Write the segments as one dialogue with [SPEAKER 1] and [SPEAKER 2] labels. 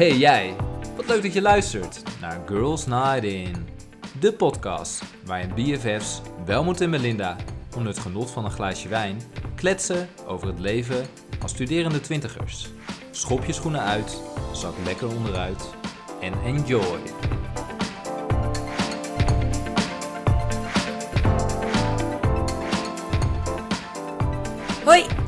[SPEAKER 1] Hey jij, wat leuk dat je luistert naar Girls Night In. De podcast waarin BFF's Welmoed en Melinda onder het genot van een glaasje wijn kletsen over het leven als studerende twintigers. Schop je schoenen uit, zak lekker onderuit en enjoy.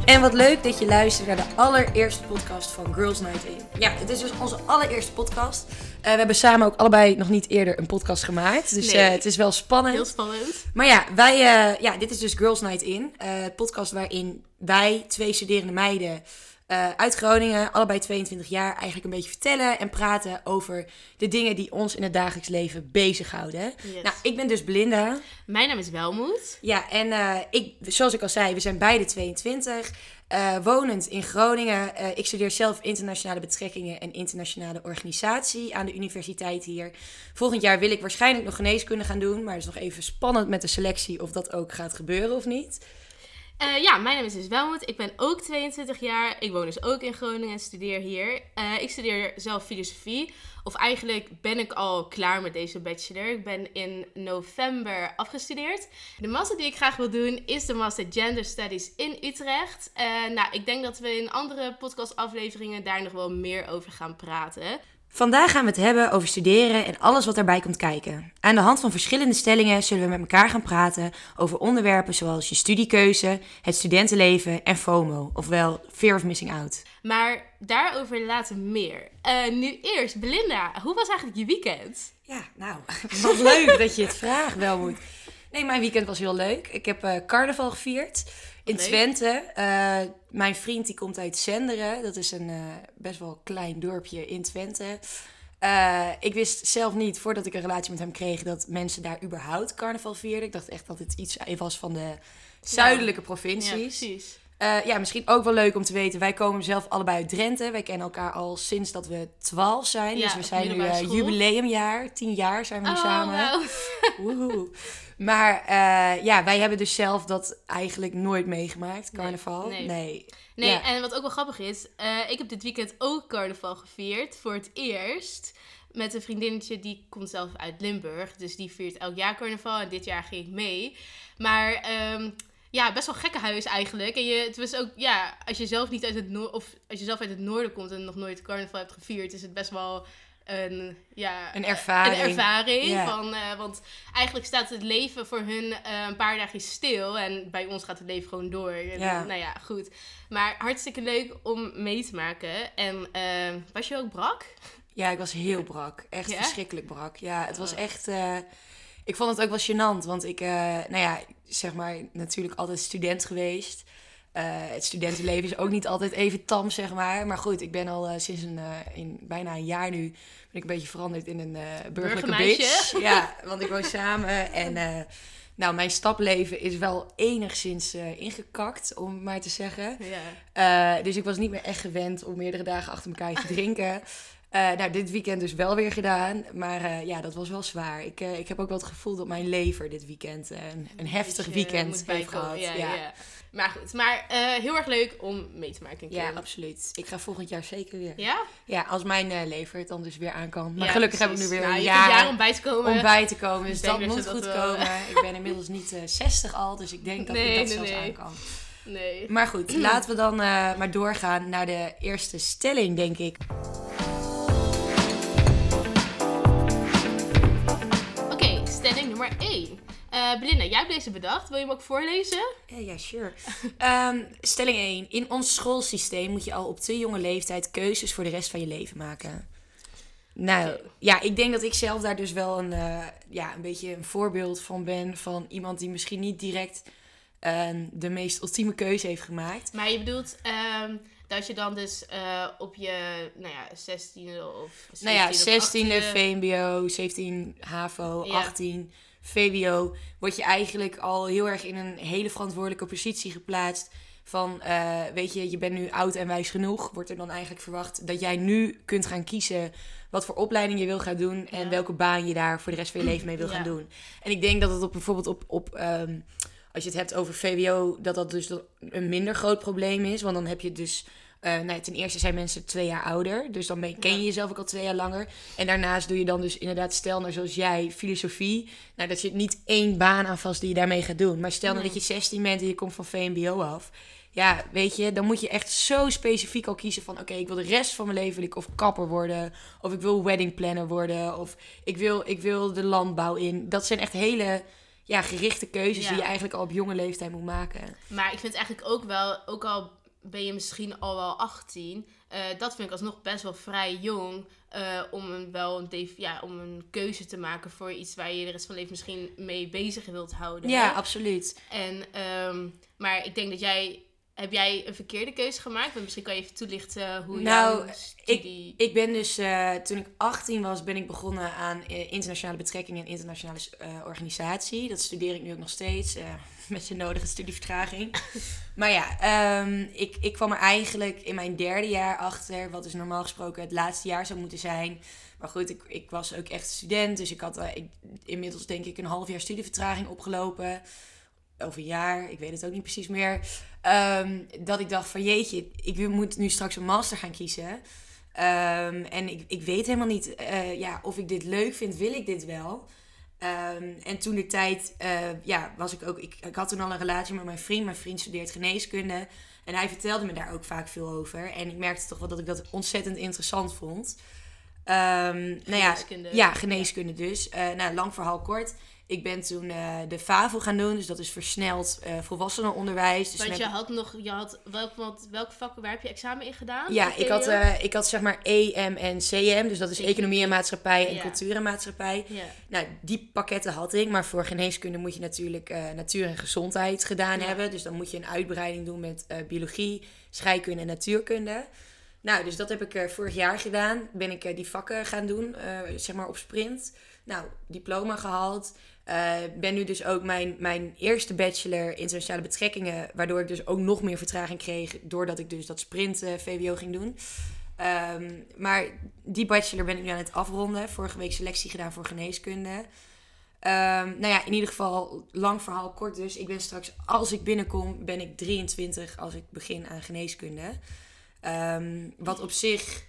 [SPEAKER 2] En wat leuk dat je luistert naar de allereerste podcast van Girls Night In. Ja, het is dus onze allereerste podcast. Eh, we hebben samen ook allebei nog niet eerder een podcast gemaakt. Dus
[SPEAKER 3] Nee.
[SPEAKER 2] eh, het is wel spannend.
[SPEAKER 3] Heel spannend.
[SPEAKER 2] Maar ja, wij, eh, ja, dit is dus Girls Night In. podcast waarin wij, twee studerende meiden eh, uit Groningen, allebei 22 jaar, eigenlijk een beetje vertellen en praten over de dingen die ons in het dagelijks leven bezighouden.
[SPEAKER 3] Yes.
[SPEAKER 2] Nou, ik ben dus Belinda.
[SPEAKER 3] Mijn naam is Welmoed.
[SPEAKER 2] Ja, en eh, ik, zoals ik al zei, we zijn beide 22, eh, wonend in Groningen. Ik studeer zelf internationale betrekkingen en internationale organisatie aan de universiteit hier. Volgend jaar wil ik waarschijnlijk nog geneeskunde gaan doen, maar het is nog even spannend met de selectie of dat ook gaat gebeuren of niet.
[SPEAKER 3] Eh, ja, mijn naam is dus. Ik ben ook 22 jaar. Ik woon dus ook in Groningen en studeer hier. Eh, ik studeer zelf filosofie. Of eigenlijk ben ik al klaar met deze bachelor. Ik ben in november afgestudeerd. De master die ik graag wil doen is de master Gender Studies in Utrecht. Eh, nou, ik denk dat we in andere podcastafleveringen daar nog wel meer over gaan praten.
[SPEAKER 2] Vandaag gaan we het hebben over studeren en alles wat daarbij komt kijken. Aan de hand van verschillende stellingen zullen we met elkaar gaan praten over onderwerpen zoals je studiekeuze, het studentenleven en FOMO, ofwel Fear of Missing Out.
[SPEAKER 3] Maar daarover later meer. Eh, nu eerst, Belinda, hoe was eigenlijk je weekend?
[SPEAKER 2] Ja, nou, wat leuk dat je het vraagt, Welmoed. Nee, mijn weekend was heel leuk. Ik heb eh, carnaval gevierd in
[SPEAKER 3] Leuk.
[SPEAKER 2] Twente. Eh, mijn vriend die komt uit Zenderen. Dat is een eh, best wel klein dorpje in Twente. Eh, ik wist zelf niet, voordat ik een relatie met hem kreeg, dat mensen daar überhaupt carnaval vierden. Ik dacht echt dat het iets was van de zuidelijke
[SPEAKER 3] Ja,
[SPEAKER 2] provincies.
[SPEAKER 3] precies.
[SPEAKER 2] Eh, ja, misschien ook wel leuk om te weten. Wij komen zelf allebei uit Drenthe. Wij kennen elkaar al sinds dat we 12 zijn.
[SPEAKER 3] Ja,
[SPEAKER 2] dus we zijn nu eh, jubileumjaar. 10 jaar zijn we nu
[SPEAKER 3] Oh,
[SPEAKER 2] samen. Maar eh, ja, wij hebben dus zelf dat eigenlijk nooit meegemaakt, carnaval.
[SPEAKER 3] nee.
[SPEAKER 2] nee.
[SPEAKER 3] Nee,
[SPEAKER 2] Ja.
[SPEAKER 3] en wat ook wel grappig is, ik heb dit weekend ook carnaval gevierd voor het eerst. Met een vriendinnetje die komt zelf uit Limburg. Dus die viert elk jaar carnaval en dit jaar ging ik mee. Maar ehm, ja, best wel gekke huis eigenlijk. En je, het was ook, ja, als je zelf niet uit het noorden, of als je zelf uit het noorden komt en nog nooit carnaval hebt gevierd, is het best wel een, ja,
[SPEAKER 2] Een ervaring.
[SPEAKER 3] Een ervaring. Van, eh, want eigenlijk staat het leven voor hun eh, een paar dagen stil. En bij ons gaat het leven gewoon door. En,
[SPEAKER 2] Ja.
[SPEAKER 3] Nou ja, goed. Maar hartstikke leuk om mee te maken. En eh, was je ook brak?
[SPEAKER 2] Ja, ik was heel brak. Echt
[SPEAKER 3] Ja?
[SPEAKER 2] verschrikkelijk brak. Ja, het was
[SPEAKER 3] Oh.
[SPEAKER 2] echt... ik vond het ook wel gênant, want ik, eh, nou ja, zeg maar, natuurlijk altijd student geweest. Eh, het studentenleven is ook niet altijd even tam, zeg maar. Maar goed, ik ben al eh, sinds een, in bijna een jaar nu... ben ik een beetje veranderd in een burgerlijke bitch. Ja, want ik woon samen en... nou, mijn stapleven is wel enigszins ingekakt, om het maar te zeggen.
[SPEAKER 3] Ja.
[SPEAKER 2] Dus ik was niet meer echt gewend om meerdere dagen achter elkaar te drinken. Eh, nou, dit weekend dus wel weer gedaan. Maar eh, ja, dat was wel zwaar. Ik, eh, ik heb ook wel het gevoel dat mijn lever dit weekend een, een heftig
[SPEAKER 3] Dus
[SPEAKER 2] weekend heeft gehad.
[SPEAKER 3] Ja,
[SPEAKER 2] Ja,
[SPEAKER 3] ja. Maar goed, maar heel erg leuk om mee te maken een
[SPEAKER 2] Ja, absoluut. Ik ga volgend jaar zeker weer.
[SPEAKER 3] Ja?
[SPEAKER 2] Ja, als mijn lever het dan dus weer aan kan. Maar
[SPEAKER 3] Ja,
[SPEAKER 2] gelukkig heb ik nu weer
[SPEAKER 3] Nou,
[SPEAKER 2] een jaar
[SPEAKER 3] jaar om bij te komen.
[SPEAKER 2] om bij te komen. Dus dat moet
[SPEAKER 3] dat
[SPEAKER 2] goed komen. Ik ben inmiddels niet eh 60 al, dus ik denk dat
[SPEAKER 3] Nee,
[SPEAKER 2] ik dat
[SPEAKER 3] nee,
[SPEAKER 2] zelfs
[SPEAKER 3] nee.
[SPEAKER 2] aan kan.
[SPEAKER 3] Nee.
[SPEAKER 2] Maar goed, laten we dan maar doorgaan naar de eerste stelling, denk ik.
[SPEAKER 3] 1. Eh Belinda, jij hebt deze bedacht. Wil je hem ook voorlezen?
[SPEAKER 2] Ja, ja, sure. Ehm, stelling 1. In ons schoolsysteem moet je al op te jonge leeftijd keuzes voor de rest van je leven maken. Nou, ja, ik denk dat ik zelf daar dus wel een, eh, ja, een beetje een voorbeeld van ben. Van iemand die misschien niet direct ehm, de meest ultieme keuze heeft gemaakt.
[SPEAKER 3] Maar je bedoelt ehm, dat je dan dus eh, op je, nou ja, 16e of 17e
[SPEAKER 2] Nou ja,
[SPEAKER 3] of
[SPEAKER 2] 16e
[SPEAKER 3] 18e
[SPEAKER 2] VMBO, 17 HAVO,
[SPEAKER 3] Ja.
[SPEAKER 2] 18 VWO, word je eigenlijk al heel erg in een hele verantwoordelijke positie geplaatst. Van, eh, weet je, je bent nu oud en wijs genoeg. Wordt er dan eigenlijk verwacht dat jij nu kunt gaan kiezen wat voor opleiding je wil gaan doen en
[SPEAKER 3] Ja.
[SPEAKER 2] welke baan je daar voor de rest van je leven mee wil
[SPEAKER 3] Ja.
[SPEAKER 2] gaan doen. En ik denk dat het op bijvoorbeeld op, op ehm, als je het hebt over VWO, dat dat dus een minder groot probleem is. Want dan heb je dus nou ja, ten eerste zijn mensen twee jaar ouder. Dus dan ben, ken je
[SPEAKER 3] Ja.
[SPEAKER 2] jezelf ook al twee jaar langer. En daarnaast doe je dan dus inderdaad, stel nou zoals jij, filosofie. Nou, dat zit niet één baan aan vast die je daarmee gaat doen. Maar stel nou dat je 16 bent en je komt van VMBO af. Ja, weet je, dan moet je echt zo specifiek al kiezen van... oké, ik wil de rest van mijn leven wil ik of kapper worden... of ik wil wedding planner worden... of ik wil, ik wil de landbouw in. Dat zijn echt hele ja, gerichte keuzes
[SPEAKER 3] Ja.
[SPEAKER 2] die je eigenlijk al op jonge leeftijd moet maken.
[SPEAKER 3] Maar ik vind eigenlijk ook wel, ook al ben je misschien al wel 18, eh, dat vind ik alsnog best wel vrij jong. eh, om een, wel een, ja, om een keuze te maken voor iets waar je de rest van je leven misschien mee bezig wilt houden.
[SPEAKER 2] Ja, absoluut.
[SPEAKER 3] En, ehm, maar ik denk dat jij. Heb jij een verkeerde keuze gemaakt? Want misschien kan je even toelichten hoe
[SPEAKER 2] Nou,
[SPEAKER 3] jouw studie...
[SPEAKER 2] Ik ben dus, eh, toen ik 18 was, ben ik begonnen aan eh, internationale betrekkingen en internationale eh, organisatie. Dat studeer ik nu ook nog steeds, eh, met de nodige studievertraging. maar ja, ehm, ik, ik kwam er eigenlijk in mijn derde jaar achter, wat dus normaal gesproken het laatste jaar zou moeten zijn. Maar goed, ik, ik was ook echt student, dus ik had eh, ik, inmiddels denk ik een half jaar studievertraging opgelopen. Of een jaar, ik weet het ook niet precies meer. Ehm, dat ik dacht van jeetje, ik moet nu straks een master gaan kiezen. Ehm, en ik, ik weet helemaal niet eh, ja, of ik dit leuk vind, wil ik dit wel? Ehm, en toen de tijd, eh, ja, was ik ook, ik, ik had toen al een relatie met mijn vriend. Mijn vriend studeert geneeskunde. En hij vertelde me daar ook vaak veel over. En ik merkte toch wel dat ik dat ontzettend interessant vond. Ehm, nou ja,
[SPEAKER 3] Geneeskunde.
[SPEAKER 2] ja, geneeskunde dus. Eh, nou, lang verhaal kort. Ik ben toen eh, de FAVO gaan doen, dus dat is versneld eh volwassenenonderwijs. Dus
[SPEAKER 3] Want je had nog, je had, welk, wat, welke vakken, waar heb je examen in gedaan?
[SPEAKER 2] ja, ik had, eh, ik had zeg maar EM en CM, dus dat is economie en maatschappij en
[SPEAKER 3] Ja.
[SPEAKER 2] cultuur en maatschappij.
[SPEAKER 3] Ja.
[SPEAKER 2] Nou, die pakketten had ik, maar voor geneeskunde moet je natuurlijk natuur en gezondheid gedaan
[SPEAKER 3] Ja.
[SPEAKER 2] hebben. Dus dan moet je een uitbreiding doen met biologie, scheikunde en natuurkunde. Nou, dus dat heb ik vorig jaar gedaan. Ben ik die vakken gaan doen, zeg maar op sprint. Nou, diploma gehaald. Eh, ben nu dus ook mijn, mijn eerste bachelor internationale betrekkingen, waardoor ik dus ook nog meer vertraging kreeg, doordat ik dus dat sprint eh, VWO ging doen. Ehm, maar die bachelor ben ik nu aan het afronden. Vorige week selectie gedaan voor geneeskunde. Ehm, nou ja, in ieder geval, lang verhaal kort dus. Ik ben straks, als ik binnenkom, ben ik 23 als ik begin aan geneeskunde. Ehm, wat op zich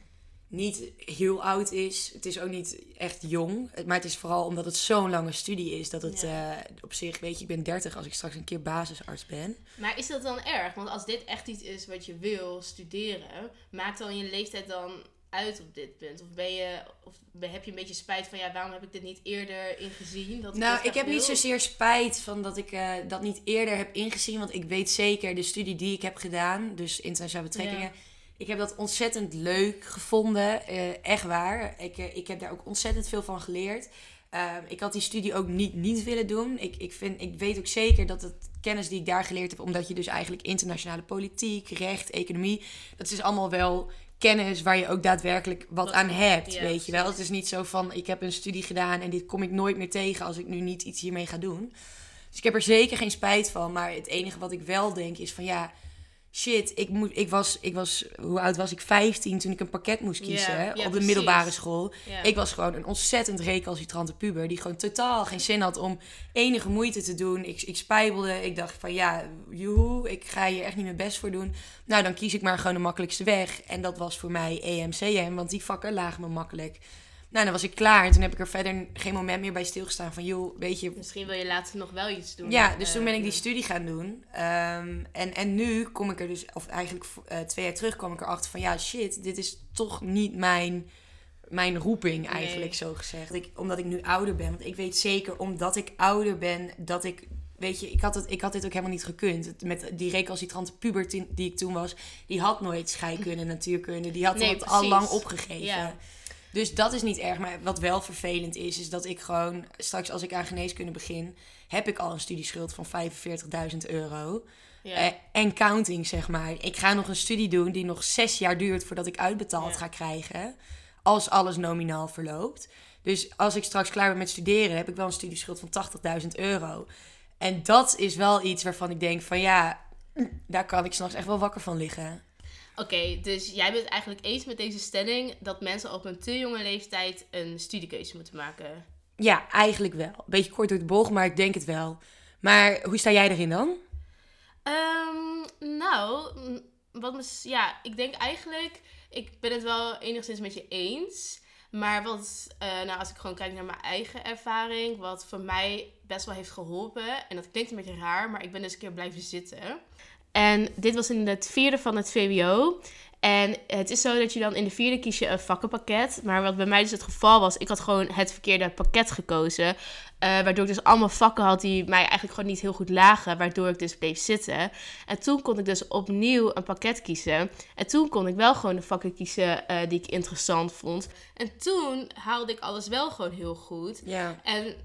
[SPEAKER 2] niet heel oud is. Het is ook niet echt jong. Maar het is vooral omdat het zo'n lange studie is. Dat het eh, op zich, weet je, ik ben 30 als ik straks een keer basisarts ben.
[SPEAKER 3] Maar is dat dan erg? Want als dit echt iets is wat je wil studeren, maakt dan je leeftijd dan uit op dit punt? Of ben je, of heb je een beetje spijt van, ja, waarom heb ik dit niet eerder ingezien? Dat
[SPEAKER 2] Nou, ik heb niet zozeer spijt van dat ik eh, dat niet eerder heb ingezien. Want ik weet zeker, de studie die ik heb gedaan, dus internationale betrekkingen.
[SPEAKER 3] Ja.
[SPEAKER 2] Ik heb dat ontzettend leuk gevonden. eh, echt waar. Ik, eh, ik heb daar ook ontzettend veel van geleerd. Ehm, ik had die studie ook niet, niet willen doen. Ik, ik, vind, ik weet ook zeker dat het kennis die ik daar geleerd heb, omdat je dus eigenlijk internationale politiek, recht, economie, dat is allemaal wel kennis waar je ook daadwerkelijk wat, aan hebt,
[SPEAKER 3] ja,
[SPEAKER 2] weet je wel. Het is niet zo van, ik heb een studie gedaan en dit kom ik nooit meer tegen als ik nu niet iets hiermee ga doen. Dus ik heb er zeker geen spijt van. Maar het enige wat ik wel denk is van ja, shit, ik, moet, ik, was, ik was, hoe oud was ik? 15 toen ik een pakket moest kiezen op de
[SPEAKER 3] precies.
[SPEAKER 2] middelbare school. Ik was gewoon een ontzettend recalcitrante puber die gewoon totaal geen zin had om enige moeite te doen. Ik, ik spijbelde, ik dacht van ja, joehoe, ik ga hier echt niet mijn best voor doen. Nou, dan kies ik maar gewoon de makkelijkste weg. En dat was voor mij EMCM, want die vakken lagen me makkelijk. Nou, dan was ik klaar en toen heb ik er verder geen moment meer bij stilgestaan van joh, weet je,
[SPEAKER 3] Misschien wil je later nog wel iets doen.
[SPEAKER 2] ja, dus
[SPEAKER 3] Eh,
[SPEAKER 2] toen ben ik die studie gaan doen. Ehm, en, en nu kom ik er dus, of eigenlijk eh, twee jaar terug kwam ik erachter van ja, shit, dit is toch niet mijn, mijn roeping eigenlijk,
[SPEAKER 3] Nee.
[SPEAKER 2] zo gezegd. Ik, omdat ik nu ouder ben. Want ik weet zeker, omdat ik ouder ben, dat ik, weet je, ik had, het, ik had dit ook helemaal niet gekund. Met die recalcitrante puber die, ik toen was, die had nooit scheikunde, natuurkunde. Die had
[SPEAKER 3] Nee,
[SPEAKER 2] het al lang opgegeven.
[SPEAKER 3] Ja.
[SPEAKER 2] Dus dat is niet erg. Maar wat wel vervelend is, is dat ik gewoon straks als ik aan geneeskunde begin, heb ik al een studieschuld van 45.000 euro.
[SPEAKER 3] Ja.
[SPEAKER 2] Eh, en counting, zeg maar. Ik ga nog een studie doen die nog zes jaar duurt voordat ik uitbetaald ga krijgen. Als alles nominaal verloopt. Dus als ik straks klaar ben met studeren, heb ik wel een studieschuld van 80.000 euro. En dat is wel iets waarvan ik denk van ja, daar kan ik s'nachts echt wel wakker van liggen.
[SPEAKER 3] Oké, dus jij bent eigenlijk eens met deze stelling dat mensen op een te jonge leeftijd een studiekeuze moeten maken.
[SPEAKER 2] Ja, eigenlijk wel. Beetje kort door de bocht, maar ik denk het wel. Maar hoe sta jij erin dan?
[SPEAKER 3] Ehm, nou, wat me, ja, ik denk eigenlijk, ik ben het wel enigszins met je eens. Maar wat, eh, nou, als ik gewoon kijk naar mijn eigen ervaring, wat voor mij best wel heeft geholpen. En dat klinkt een beetje raar, maar ik ben dus een keer blijven zitten. En dit was in het vierde van het VWO. En het is zo dat je dan in de vierde kies je een vakkenpakket. Maar wat bij mij dus het geval was, ik had gewoon het verkeerde pakket gekozen. Uh, waardoor ik dus allemaal vakken had die mij eigenlijk gewoon niet heel goed lagen. Waardoor ik dus bleef zitten. En toen kon ik dus opnieuw een pakket kiezen. En toen kon ik wel gewoon de vakken kiezen uh, die ik interessant vond. En toen haalde ik alles wel gewoon heel goed.
[SPEAKER 2] Ja.
[SPEAKER 3] En,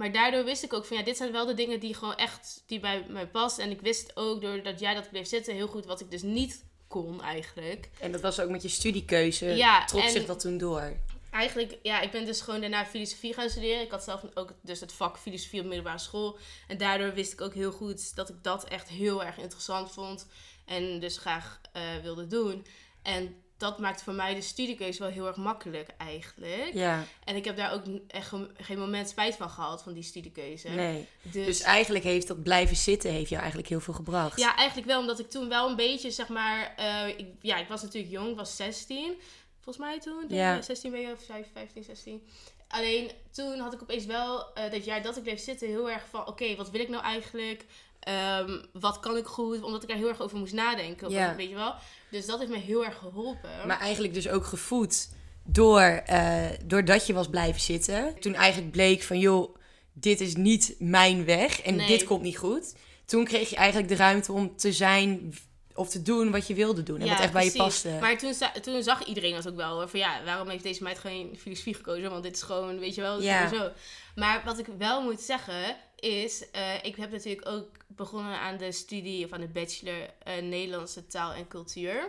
[SPEAKER 3] maar daardoor wist ik ook van ja, dit zijn wel de dingen die gewoon echt die bij mij passen. En ik wist ook doordat jij dat bleef zitten heel goed wat ik dus niet kon eigenlijk.
[SPEAKER 2] En dat was ook met je studiekeuze.
[SPEAKER 3] Ja,
[SPEAKER 2] Trok zich dat toen door?
[SPEAKER 3] Eigenlijk, ja, ik ben dus gewoon daarna filosofie gaan studeren. Ik had zelf ook dus het vak filosofie op middelbare school. En daardoor wist ik ook heel goed dat ik dat echt heel erg interessant vond. En dus graag eh, wilde doen. En dat maakt voor mij de studiekeuze wel heel erg makkelijk eigenlijk.
[SPEAKER 2] Ja,
[SPEAKER 3] En ik heb daar ook echt ge- geen moment spijt van gehad, van die studiekeuze.
[SPEAKER 2] nee.
[SPEAKER 3] Dus,
[SPEAKER 2] Dus eigenlijk heeft dat blijven zitten heeft jou eigenlijk heel veel gebracht.
[SPEAKER 3] ja, eigenlijk wel, omdat ik toen wel een beetje, zeg maar... eh, ik, ja, ik was natuurlijk jong, ik was 16. Volgens mij toen.
[SPEAKER 2] Ja.
[SPEAKER 3] ik, 16 ben je, of 15, 16. Alleen toen had ik opeens wel eh, dat jaar dat ik bleef zitten heel erg van... Oké, wat wil ik nou eigenlijk? Ehm, wat kan ik goed? Omdat ik daar heel erg over moest nadenken. Weet je wel? Dus dat heeft me heel erg geholpen.
[SPEAKER 2] Maar eigenlijk dus ook gevoed door, eh, doordat je was blijven zitten. Toen eigenlijk bleek van, joh, dit is niet mijn weg en
[SPEAKER 3] Nee.
[SPEAKER 2] dit komt niet goed. Toen kreeg je eigenlijk de ruimte om te zijn of te doen wat je wilde doen. En wat echt bij je paste.
[SPEAKER 3] Maar toen, toen zag iedereen dat ook wel. hoor, Van ja, waarom heeft deze meid geen filosofie gekozen? Want dit is gewoon, weet je wel,
[SPEAKER 2] Ja.
[SPEAKER 3] sowieso. Maar wat ik wel moet zeggen is... eh, ik heb natuurlijk ook begonnen aan de studie... of aan de bachelor eh, Nederlandse taal en cultuur.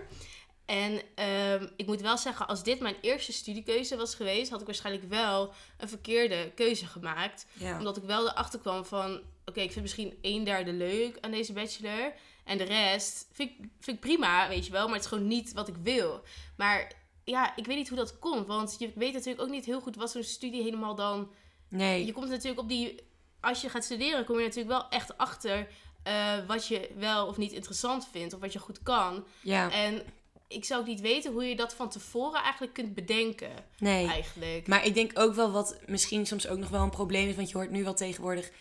[SPEAKER 3] En ehm, ik moet wel zeggen, als dit mijn eerste studiekeuze was geweest... had ik waarschijnlijk wel een verkeerde keuze gemaakt
[SPEAKER 2] ja.
[SPEAKER 3] omdat ik wel erachter kwam van... Oké, ik vind misschien een derde leuk aan deze bachelor. En de rest vind ik, vind ik prima, weet je wel. Maar het is gewoon niet wat ik wil. Maar ja, ik weet niet hoe dat komt. Want je weet natuurlijk ook niet heel goed wat zo'n studie helemaal dan...
[SPEAKER 2] Nee,
[SPEAKER 3] Je komt natuurlijk op die... Als je gaat studeren, kom je natuurlijk wel echt achter... eh, wat je wel of niet interessant vindt. Of wat je goed kan.
[SPEAKER 2] ja,
[SPEAKER 3] En ik zou ook niet weten hoe je dat van tevoren eigenlijk kunt bedenken.
[SPEAKER 2] nee.
[SPEAKER 3] Eigenlijk.
[SPEAKER 2] Maar ik denk ook wel wat misschien soms ook nog wel een probleem is. Want je hoort nu wel tegenwoordig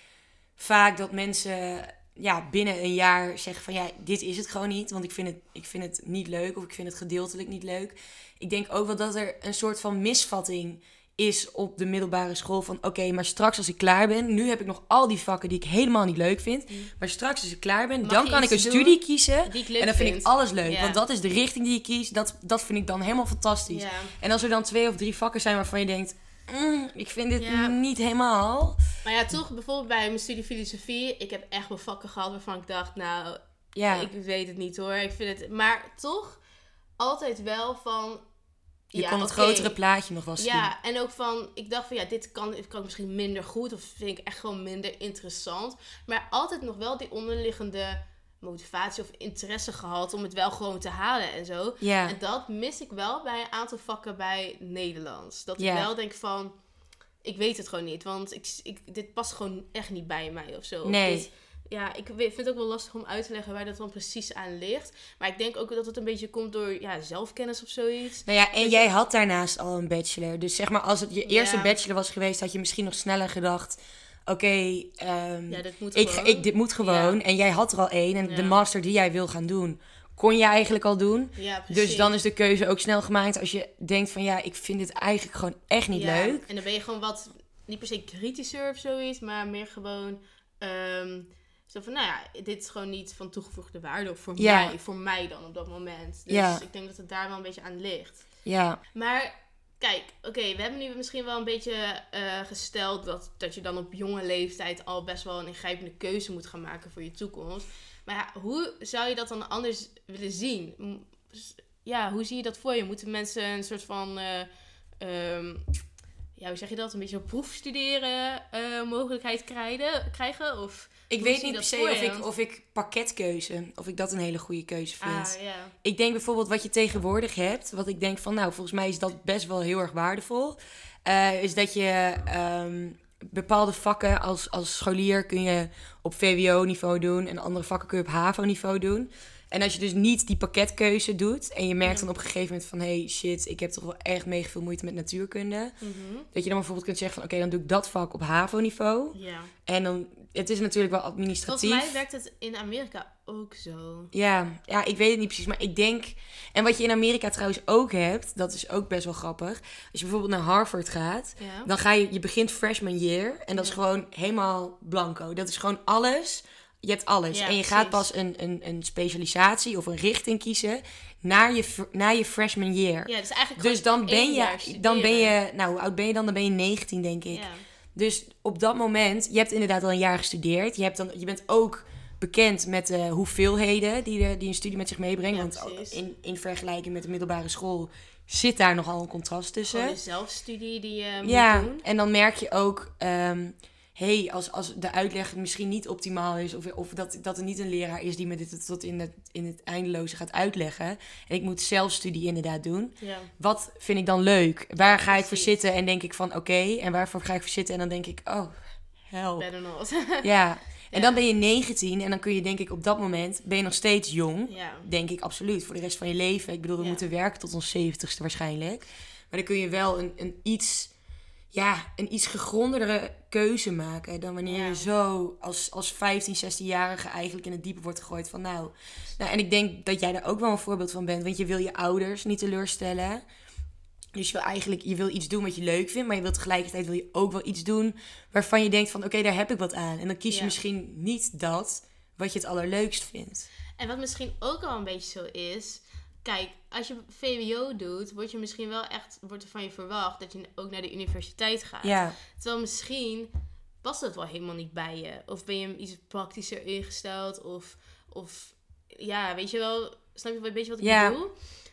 [SPEAKER 2] vaak dat mensen ja, binnen een jaar zeggen van ja, dit is het gewoon niet. Want ik vind het, ik vind het niet leuk of ik vind het gedeeltelijk niet leuk. Ik denk ook wel dat er een soort van misvatting is op de middelbare school van oké, maar straks als ik klaar ben, nu heb ik nog al die vakken die ik helemaal niet leuk vind. Maar straks als ik klaar ben,
[SPEAKER 3] Mag
[SPEAKER 2] dan kan ik een studie kiezen.
[SPEAKER 3] Die ik leuk
[SPEAKER 2] En dan vind
[SPEAKER 3] vind.
[SPEAKER 2] ik alles leuk, want dat is de richting die ik kies. Dat, dat vind ik dan helemaal fantastisch. En als er dan twee of drie vakken zijn waarvan je denkt, "Mm, ik vind dit
[SPEAKER 3] Ja.
[SPEAKER 2] niet helemaal.
[SPEAKER 3] Maar ja, toch bijvoorbeeld bij mijn studie filosofie. Ik heb echt wel vakken gehad waarvan ik dacht, nou,
[SPEAKER 2] Ja,
[SPEAKER 3] ik weet het niet hoor. Ik vind het, maar toch altijd wel van.
[SPEAKER 2] je
[SPEAKER 3] ja,
[SPEAKER 2] kon het grotere plaatje nog wel zien.
[SPEAKER 3] Ja, en ook van, ik dacht van ja, dit kan, dit kan ik misschien minder goed of vind ik echt gewoon minder interessant. Maar altijd nog wel die onderliggende motivatie of interesse gehad om het wel gewoon te halen en zo. En dat mis ik wel bij een aantal vakken bij Nederlands. Dat
[SPEAKER 2] Ja.
[SPEAKER 3] ik wel denk van, ik weet het gewoon niet, want ik, ik, dit past gewoon echt niet bij mij of zo. Of
[SPEAKER 2] Nee.
[SPEAKER 3] dit- ja, ik vind het ook wel lastig om uit te leggen waar dat dan precies aan ligt. Maar ik denk ook dat het een beetje komt door ja, zelfkennis of zoiets.
[SPEAKER 2] Nou ja, en
[SPEAKER 3] Dus-
[SPEAKER 2] jij had daarnaast al een bachelor. Dus zeg maar, als het je eerste
[SPEAKER 3] Ja.
[SPEAKER 2] bachelor was geweest, had je misschien nog sneller gedacht: oké, ehm,
[SPEAKER 3] Ja, dit moet
[SPEAKER 2] ik,
[SPEAKER 3] gewoon.
[SPEAKER 2] ik, dit moet gewoon.
[SPEAKER 3] Ja.
[SPEAKER 2] En jij had er al één. En de master die jij wil gaan doen, kon je eigenlijk al doen. Dus dan is de keuze ook snel gemaakt als je denkt: van ja, ik vind dit eigenlijk gewoon echt niet leuk.
[SPEAKER 3] En dan ben je gewoon wat, niet per se kritischer of zoiets, maar meer gewoon ehm, zo van, nou ja, dit is gewoon niet van toegevoegde waarde voor mij, voor mij dan op dat moment. Dus ik denk dat het daar wel een beetje aan ligt.
[SPEAKER 2] Ja,
[SPEAKER 3] Maar kijk, oké, we hebben nu misschien wel een beetje eh, gesteld dat, dat je dan op jonge leeftijd al best wel een ingrijpende keuze moet gaan maken voor je toekomst. Maar ja, hoe zou je dat dan anders willen zien? Ja, hoe zie je dat voor je? Moeten mensen een soort van, eh, ehm, ja, hoe zeg je dat? Een beetje proefstuderen eh, mogelijkheid krijgen, krijgen? Of,
[SPEAKER 2] ik weet niet per se of ik, of ik pakketkeuze, of ik dat een hele goede keuze vind.
[SPEAKER 3] ah.
[SPEAKER 2] Ik denk bijvoorbeeld wat je tegenwoordig hebt, wat ik denk van, nou, volgens mij is dat best wel heel erg waardevol. eh, is dat je ehm, bepaalde vakken als, als scholier kun je op VWO-niveau doen en andere vakken kun je op HAVO-niveau doen. En als je dus niet die pakketkeuze doet en je merkt dan op een gegeven moment van hey shit, ik heb toch wel echt mega veel moeite met natuurkunde.
[SPEAKER 3] Mhm.
[SPEAKER 2] Dat je dan bijvoorbeeld kunt zeggen van oké, dan doe ik dat vak op HAVO-niveau.
[SPEAKER 3] Ja.
[SPEAKER 2] En dan, het is natuurlijk wel administratief.
[SPEAKER 3] Volgens mij werkt het in Amerika ook zo.
[SPEAKER 2] Ja, ja, ik weet het niet precies, maar ik denk... En wat je in Amerika trouwens ook hebt, dat is ook best wel grappig. Als je bijvoorbeeld naar Harvard gaat,
[SPEAKER 3] Ja.
[SPEAKER 2] dan ga je... Je begint freshman year en dat is gewoon helemaal blanco. Dat is gewoon alles. Je hebt alles.
[SPEAKER 3] Ja,
[SPEAKER 2] en je gaat pas een, een, een specialisatie of een richting kiezen naar je, fr- na je freshman year.
[SPEAKER 3] Ja, dus eigenlijk
[SPEAKER 2] Dus dan ben, je, dan ben je... Nou, hoe oud ben je dan? Dan ben je 19, denk ik.
[SPEAKER 3] Ja.
[SPEAKER 2] Dus op dat moment, je hebt inderdaad al een jaar gestudeerd. Je, hebt dan, je bent ook bekend met de hoeveelheden die, de, die een studie met zich meebrengt.
[SPEAKER 3] Ja,
[SPEAKER 2] Want in, in vergelijking met de middelbare school zit daar nogal een contrast tussen.
[SPEAKER 3] Gewoon een zelfstudie die je moet
[SPEAKER 2] ja,
[SPEAKER 3] doen.
[SPEAKER 2] en dan merk je ook, ehm hey, als, als de uitleg misschien niet optimaal is, of, of dat, dat er niet een leraar is die me dit tot in het, in het eindeloze gaat uitleggen. En ik moet zelfstudie inderdaad doen.
[SPEAKER 3] Ja.
[SPEAKER 2] Wat vind ik dan leuk? Waar ga ik voor zitten en denk ik van oké, en waarvoor ga ik voor zitten? En dan denk ik, oh, hel.
[SPEAKER 3] Better not.
[SPEAKER 2] Ja, en
[SPEAKER 3] Ja.
[SPEAKER 2] dan ben je 19 en dan kun je denk ik op dat moment, ben je nog steeds jong.
[SPEAKER 3] ja.
[SPEAKER 2] Denk ik absoluut, voor de rest van je leven. Ik bedoel, we moeten werken tot ons 70ste waarschijnlijk. Maar dan kun je wel een, een iets, ja, een iets gegrondere keuze maken dan wanneer
[SPEAKER 3] Ja.
[SPEAKER 2] je zo als, als 15, 16-jarige eigenlijk in het diepe wordt gegooid van nou. nou. En ik denk dat jij daar ook wel een voorbeeld van bent, want je wil je ouders niet teleurstellen. Dus je wil eigenlijk, je wil iets doen wat je leuk vindt, maar je wil tegelijkertijd wil je ook wel iets doen waarvan je denkt van oké, daar heb ik wat aan. En dan kies je
[SPEAKER 3] Ja.
[SPEAKER 2] misschien niet dat wat je het allerleukst vindt.
[SPEAKER 3] En wat misschien ook al een beetje zo is. Kijk, als je VWO doet, wordt je misschien wel echt wordt er van je verwacht dat je ook naar de universiteit gaat.
[SPEAKER 2] Ja,
[SPEAKER 3] Terwijl misschien past dat wel helemaal niet bij je. Of ben je iets praktischer ingesteld. Of, of ja, weet je wel, snap je wel een beetje wat ik
[SPEAKER 2] Ja.
[SPEAKER 3] bedoel?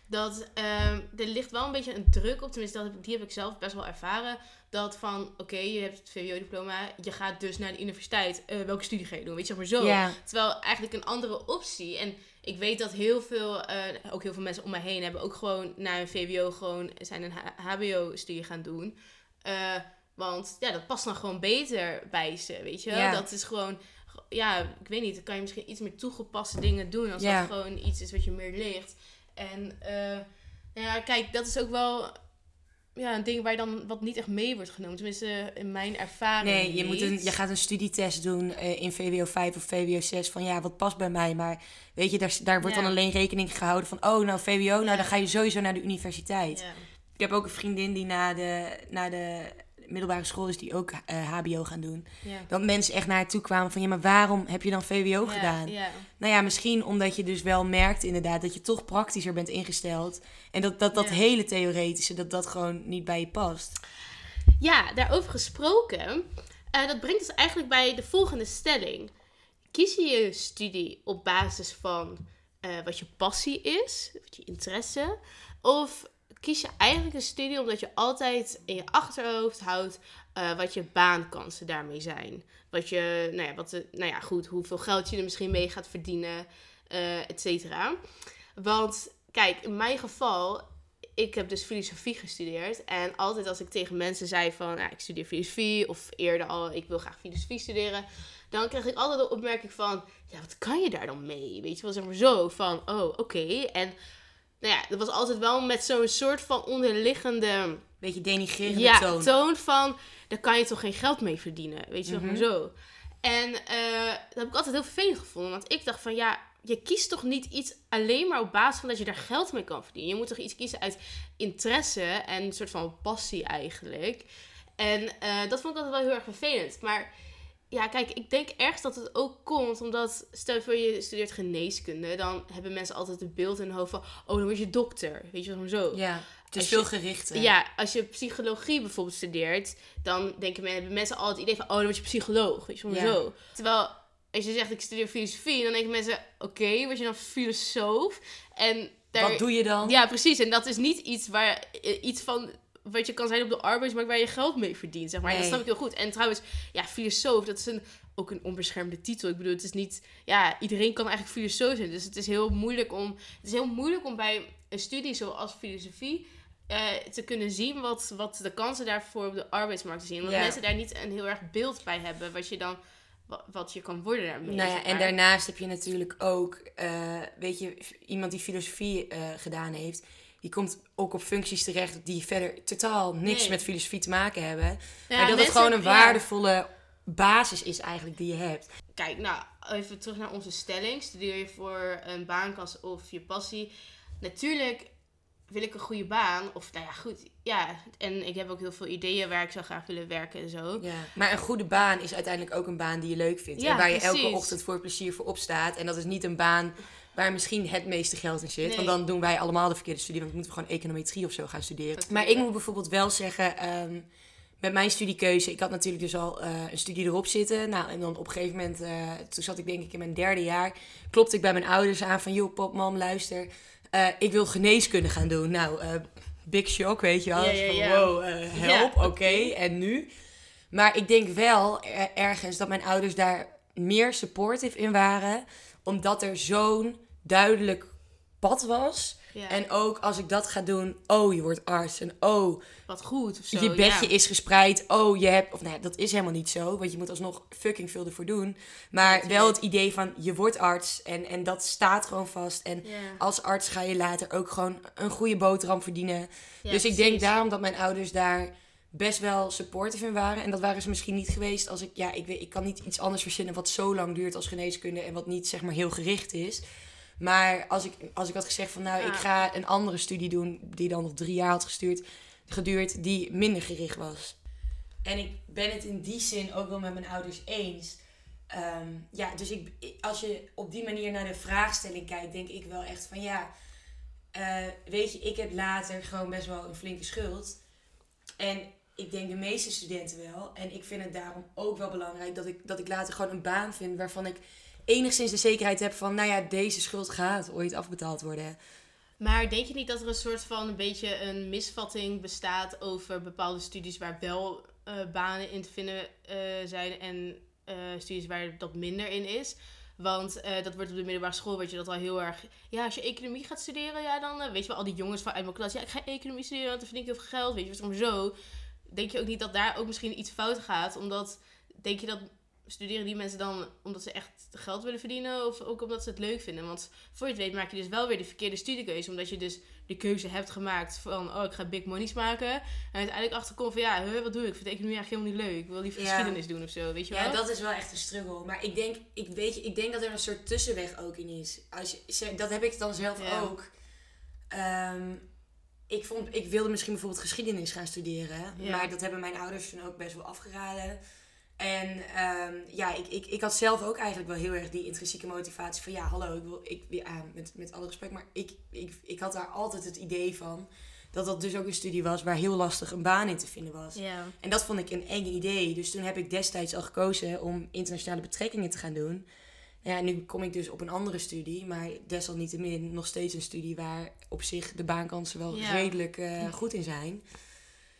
[SPEAKER 3] Dat ehm, er ligt wel een beetje een druk op, tenminste dat die heb ik zelf best wel ervaren. Dat van, oké, je hebt het VWO-diploma, je gaat dus naar de universiteit. Eh, welke studie ga je doen? Weet je, zeg maar zo.
[SPEAKER 2] ja.
[SPEAKER 3] Terwijl eigenlijk een andere optie. En ik weet dat heel veel, eh, ook heel veel mensen om mij heen hebben ook gewoon na een VWO gewoon zijn een HBO-studie gaan doen. Eh, want ja, dat past dan gewoon beter bij ze, weet je wel. Dat is gewoon, ja, ik weet niet, dan kan je misschien iets meer toegepaste dingen doen als
[SPEAKER 2] Ja.
[SPEAKER 3] dat gewoon iets is wat je meer ligt. En eh, nou ja, kijk, dat is ook wel ja, een ding waar je dan wat niet echt mee wordt genomen. Tenminste, in mijn ervaring
[SPEAKER 2] Nee, je, moet een, je gaat een studietest doen eh, in VWO 5 of VWO 6 van ja, wat past bij mij. Maar weet je, daar, daar wordt
[SPEAKER 3] Ja.
[SPEAKER 2] dan alleen rekening gehouden van oh, nou VWO, nou
[SPEAKER 3] Ja.
[SPEAKER 2] dan ga je sowieso naar de universiteit.
[SPEAKER 3] Ja.
[SPEAKER 2] Ik heb ook een vriendin die na de, na de middelbare school is die ook eh, HBO gaan doen.
[SPEAKER 3] Ja.
[SPEAKER 2] Dat mensen echt naar toe kwamen van ja, maar waarom heb je dan VWO
[SPEAKER 3] Ja,
[SPEAKER 2] gedaan?
[SPEAKER 3] Ja.
[SPEAKER 2] Nou ja, misschien omdat je dus wel merkt inderdaad dat je toch praktischer bent ingesteld. En dat dat, dat hele theoretische, dat dat gewoon niet bij je past.
[SPEAKER 3] Ja, daarover gesproken. eh, dat brengt ons eigenlijk bij de volgende stelling. Kies je je studie op basis van eh, wat je passie is, wat je interesse? Of kies je eigenlijk een studie omdat je altijd in je achterhoofd houdt eh, wat je baankansen daarmee zijn? Wat je, nou ja, wat nou ja, goed, hoeveel geld je er misschien mee gaat verdienen, eh et cetera. Want kijk, in mijn geval, ik heb dus filosofie gestudeerd. En altijd als ik tegen mensen zei van, ik studeer filosofie. Of eerder al, ik wil graag filosofie studeren. Dan kreeg ik altijd de opmerking van, ja, wat kan je daar dan mee? Weet je wel, zeg maar zo. Van, oh, oké. En nou ja, dat was altijd wel met zo'n soort van onderliggende
[SPEAKER 2] Beetje denigrerende
[SPEAKER 3] ja,
[SPEAKER 2] toon.
[SPEAKER 3] toon van, daar kan je toch geen geld mee verdienen. Weet je wel,
[SPEAKER 2] Mhm.
[SPEAKER 3] maar zo. En eh, dat heb ik altijd heel vervelend gevonden. Want ik dacht van, ja, je kiest toch niet iets alleen maar op basis van dat je daar geld mee kan verdienen. Je moet toch iets kiezen uit interesse en een soort van passie eigenlijk. En eh, dat vond ik altijd wel heel erg vervelend. Maar ja, kijk, ik denk ergens dat het ook komt omdat, stel je voor je studeert geneeskunde, dan hebben mensen altijd het beeld in hun hoofd van, oh, dan word je dokter. Weet je wel, zo.
[SPEAKER 2] Ja, het is
[SPEAKER 3] Als je-
[SPEAKER 2] veel gerichter.
[SPEAKER 3] Ja, als je psychologie bijvoorbeeld studeert, dan denken men, hebben mensen al het idee van, oh, dan word je psycholoog. Weet je
[SPEAKER 2] Ja.
[SPEAKER 3] zo. Terwijl, als je zegt, ik studeer filosofie, dan denken mensen, oké, word je dan filosoof? En daar,
[SPEAKER 2] Wat doe je dan?
[SPEAKER 3] Ja, precies. En dat is niet iets waar, eh, iets van wat je kan zijn op de arbeidsmarkt waar je geld mee verdient, zeg maar. Dat snap ik heel goed. En trouwens, ja, filosoof, dat is een, ook een onbeschermde titel. Ik bedoel, het is niet, ja, iedereen kan eigenlijk filosoof zijn. Dus het is heel moeilijk om, het is heel moeilijk om bij een studie zoals filosofie eh, te kunnen zien wat, wat de kansen daarvoor op de arbeidsmarkt zien. Want mensen daar niet een heel erg beeld bij hebben, wat je dan wa- wat je kan worden daarmee.
[SPEAKER 2] Nou ja, en daarnaast heb je natuurlijk ook, eh, weet je, iemand die filosofie eh, gedaan heeft, die komt ook op functies terecht die verder totaal niks
[SPEAKER 3] Nee.
[SPEAKER 2] met filosofie te maken hebben.
[SPEAKER 3] Ja,
[SPEAKER 2] maar dat het gewoon een
[SPEAKER 3] ja.
[SPEAKER 2] waardevolle basis is eigenlijk die je hebt.
[SPEAKER 3] Kijk, nou, even terug naar onze stelling. Studeer je voor een baankans of je passie? Natuurlijk wil ik een goede baan. Of nou ja, goed. Ja, en ik heb ook heel veel ideeën waar ik zou graag willen werken en zo.
[SPEAKER 2] Ja. Maar een goede baan is uiteindelijk ook een baan die je leuk vindt.
[SPEAKER 3] Ja,
[SPEAKER 2] en waar je elke ochtend voor plezier voor opstaat. En dat is niet een baan waar misschien het meeste geld in zit.
[SPEAKER 3] Nee.
[SPEAKER 2] Want dan doen wij allemaal de verkeerde studie. Want dan moeten we gewoon econometrie of zo gaan studeren.
[SPEAKER 3] Dat
[SPEAKER 2] Maar ik moet bijvoorbeeld wel zeggen... ehm, met mijn studiekeuze, ik had natuurlijk dus al eh, een studie erop zitten. Nou, en dan op een gegeven moment, eh, toen zat ik denk ik in mijn derde jaar, klopte ik bij mijn ouders aan van, joh, pop, mam, luister, eh, ik wil geneeskunde gaan doen. Nou, big shock, weet je wel.
[SPEAKER 3] Ja, ja,
[SPEAKER 2] van,
[SPEAKER 3] ja.
[SPEAKER 2] Wow, help, oké, en nu? Maar ik denk wel er- ergens dat mijn ouders daar meer supportive in waren, omdat er zo'n duidelijk pad was.
[SPEAKER 3] Ja,
[SPEAKER 2] En ook als ik dat ga doen, oh, je wordt arts. En oh,
[SPEAKER 3] wat goed of zo.
[SPEAKER 2] je bedje
[SPEAKER 3] ja.
[SPEAKER 2] is gespreid. Oh, je hebt. Of nee, dat is helemaal niet zo. Want je moet alsnog fucking veel ervoor doen. Maar
[SPEAKER 3] Ja,
[SPEAKER 2] wel het idee van je wordt arts. En, en dat staat gewoon vast. En als arts ga je later ook gewoon een goede boterham verdienen. Dus ik denk daarom dat mijn ouders daar best wel supportive in waren. En dat waren ze misschien niet geweest als ik. Ja, ik, weet, ik kan niet iets anders verzinnen wat zo lang duurt als geneeskunde. En wat niet zeg maar heel gericht is. Maar als ik, als ik had gezegd van nou,
[SPEAKER 3] Ja.
[SPEAKER 2] ik ga een andere studie doen. Die dan nog drie jaar had gestuurd, geduurd. Die minder gericht was. En ik ben het in die zin ook wel met mijn ouders eens. Ehm, ja, dus ik, als je op die manier naar de vraagstelling kijkt, denk ik wel echt van ja. eh, weet je, ik heb later gewoon best wel een flinke schuld. En ik denk de meeste studenten wel. En ik vind het daarom ook wel belangrijk dat ik, dat ik later gewoon een baan vind waarvan ik enigszins de zekerheid heb van, nou ja, deze schuld gaat ooit afbetaald worden.
[SPEAKER 3] Maar denk je niet dat er een soort van een beetje een misvatting bestaat over bepaalde studies waar wel eh, banen in te vinden eh, zijn en eh, studies waar dat minder in is? Want dat wordt op de middelbare school, weet je dat al heel erg. Ja, als je economie gaat studeren, ja, dan weet je wel, al die jongens van uit mijn klas. Ja, ik ga economie studeren, want dan verdien ik heel veel geld. Weet je, maar zo. Denk je ook niet dat daar ook misschien iets fout gaat? Omdat, denk je dat studeren die mensen dan omdat ze echt geld willen verdienen of ook omdat ze het leuk vinden? Want voor je het weet maak je dus wel weer de verkeerde studiekeuze. Omdat je dus de keuze hebt gemaakt van, oh, ik ga big monies maken. En uiteindelijk achterkomt van, ja, huh, wat doe ik? Ik vind economie eigenlijk helemaal niet leuk. Ik wil liever
[SPEAKER 2] Ja.
[SPEAKER 3] geschiedenis doen of zo, weet je wel?
[SPEAKER 2] Ja, dat is wel echt een struggle. Maar ik denk, ik weet je, ik denk dat er een soort tussenweg ook in is. Als je, dat heb ik dan zelf
[SPEAKER 3] Ja.
[SPEAKER 2] ook. Ehm, ik, vond, ik wilde misschien bijvoorbeeld geschiedenis gaan studeren.
[SPEAKER 3] Ja.
[SPEAKER 2] Maar dat hebben mijn ouders toen ook best wel afgeraden. En ehm, ja, ik, ik, ik had zelf ook eigenlijk wel heel erg die intrinsieke motivatie van... Ja, hallo, ik wil, ik, ja, met, met alle respect, maar ik, ik, ik had daar altijd het idee van... Dat dat dus ook een studie was waar heel lastig een baan in te vinden was.
[SPEAKER 3] Ja.
[SPEAKER 2] En dat vond ik een eng idee. Dus toen heb ik destijds al gekozen om internationale betrekkingen te gaan doen. Ja, nu kom ik dus op een andere studie, maar desalniettemin nog steeds een studie waar op zich de baankansen wel redelijk eh, goed in zijn.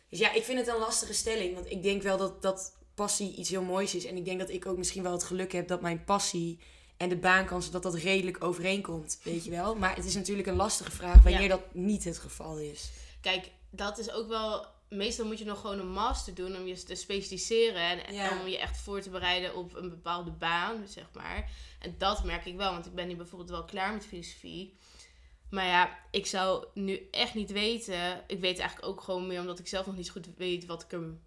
[SPEAKER 2] Dus ja, ik vind het een lastige stelling, want ik denk wel dat, dat passie iets heel moois is. En ik denk dat ik ook misschien wel het geluk heb dat mijn passie en de baankansen, dat dat redelijk overeenkomt, weet je wel. Maar het is natuurlijk een lastige vraag wanneer
[SPEAKER 3] Ja.
[SPEAKER 2] dat niet het geval is.
[SPEAKER 3] Kijk, dat is ook wel. Meestal moet je nog gewoon een master doen om je te specialiseren. En
[SPEAKER 2] Ja.
[SPEAKER 3] om je echt voor te bereiden op een bepaalde baan, zeg maar. En dat merk ik wel, want ik ben nu bijvoorbeeld wel klaar met filosofie. Maar ja, ik zou nu echt niet weten. Ik weet eigenlijk ook gewoon meer omdat ik zelf nog niet zo goed weet wat ik er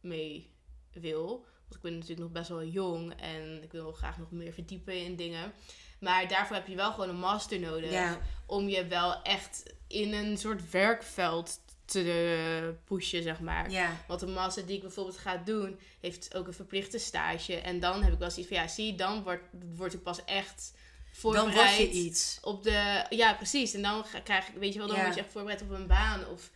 [SPEAKER 3] mee wil. Want ik ben natuurlijk nog best wel jong en ik wil graag nog meer verdiepen in dingen. Maar daarvoor heb je wel gewoon een master nodig
[SPEAKER 2] Ja,
[SPEAKER 3] om je wel echt in een soort werkveld te pushen, zeg maar.
[SPEAKER 2] ja.
[SPEAKER 3] Want de master die ik bijvoorbeeld ga doen, heeft ook een verplichte stage. En dan heb ik wel zoiets van, ja, zie, dan word, word ik pas echt
[SPEAKER 2] Dan
[SPEAKER 3] voorbereid
[SPEAKER 2] word je iets.
[SPEAKER 3] op de... Ja, precies. En dan krijg ik, weet je wel, dan
[SPEAKER 2] Ja.
[SPEAKER 3] word je echt voorbereid op een baan. Of,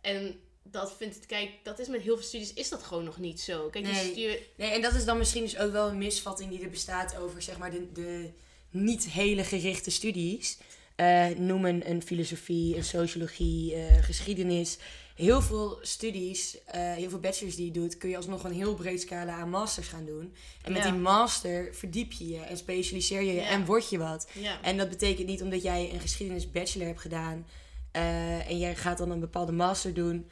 [SPEAKER 3] en dat vind ik, kijk, dat is met heel veel studies, is dat gewoon nog niet zo. Kijk,
[SPEAKER 2] Nee.
[SPEAKER 3] studie...
[SPEAKER 2] Nee, en dat is dan misschien dus ook wel een misvatting die er bestaat over zeg maar de, de niet hele gerichte studies. Eh noem een, filosofie, een sociologie, eh, geschiedenis. Heel veel studies, eh, heel veel bachelors die je doet, kun je alsnog een heel breed scala aan masters gaan doen. En met
[SPEAKER 3] Ja.
[SPEAKER 2] die master verdiep je je en specialiseer je je
[SPEAKER 3] Ja.
[SPEAKER 2] en word je wat.
[SPEAKER 3] Ja.
[SPEAKER 2] En dat betekent niet omdat jij een geschiedenis bachelor hebt gedaan en jij gaat dan een bepaalde master doen,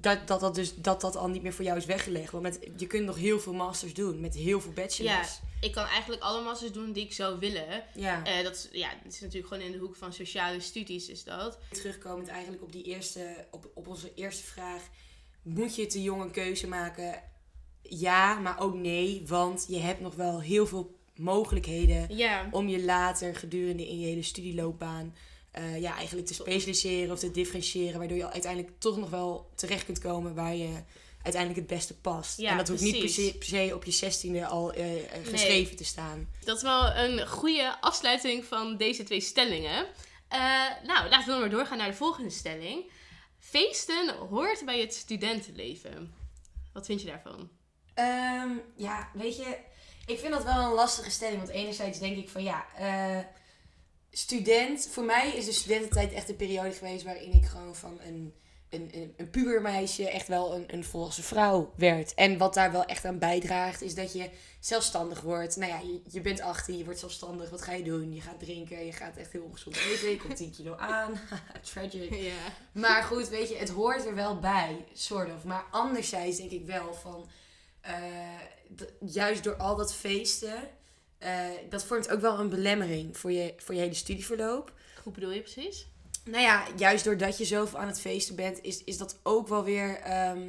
[SPEAKER 2] dat, dat, dat, dus, dat dat al niet meer voor jou is weggelegd. Want met, je kunt nog heel veel masters doen, met heel veel
[SPEAKER 3] Ja,
[SPEAKER 2] bachelors.
[SPEAKER 3] ik kan eigenlijk alle masters doen die ik zou willen.
[SPEAKER 2] Ja.
[SPEAKER 3] Eh, dat, is, ja, dat is natuurlijk gewoon in de hoek van sociale studies is dat.
[SPEAKER 2] Terugkomend eigenlijk op, die eerste, op, op onze eerste vraag. Moet je te jong een keuze maken? Ja, maar ook nee. Want je hebt nog wel heel veel mogelijkheden
[SPEAKER 3] Ja,
[SPEAKER 2] om je later gedurende in je hele studieloopbaan eh, ja, eigenlijk te specialiseren of te differentiëren. Waardoor je uiteindelijk toch nog wel terecht kunt komen waar je uiteindelijk het beste past.
[SPEAKER 3] Ja,
[SPEAKER 2] en dat hoeft niet per
[SPEAKER 3] precies.
[SPEAKER 2] se, per se op je zestiende al eh, eh, geschreven te staan.
[SPEAKER 3] dat is wel een goede afsluiting van deze twee stellingen. Eh, nou, laten we dan maar doorgaan naar de volgende stelling. Feesten hoort bij het studentenleven. Wat vind je daarvan?
[SPEAKER 2] Ehm, ja, weet je, ik vind dat wel een lastige stelling. Want enerzijds denk ik van ja, eh, student, voor mij is de studententijd echt een periode geweest waarin ik gewoon van een, een, een, een pubermeisje echt wel een, een volwassen vrouw werd. En wat daar wel echt aan bijdraagt, is dat je zelfstandig wordt. Nou ja, je, je bent 18, je wordt zelfstandig. Wat ga je doen? Je gaat drinken, je gaat echt heel ongezond eten. Je komt 10 kilo aan. Tragic. Maar goed, weet je, het hoort er wel bij, soort of. Maar anderzijds denk ik wel van, eh, juist door al dat feesten, eh, dat vormt ook wel een belemmering voor je, voor je hele studieverloop.
[SPEAKER 3] Hoe bedoel je precies?
[SPEAKER 2] Nou ja, juist doordat je zoveel aan het feesten bent, is, is dat ook wel weer, ehm,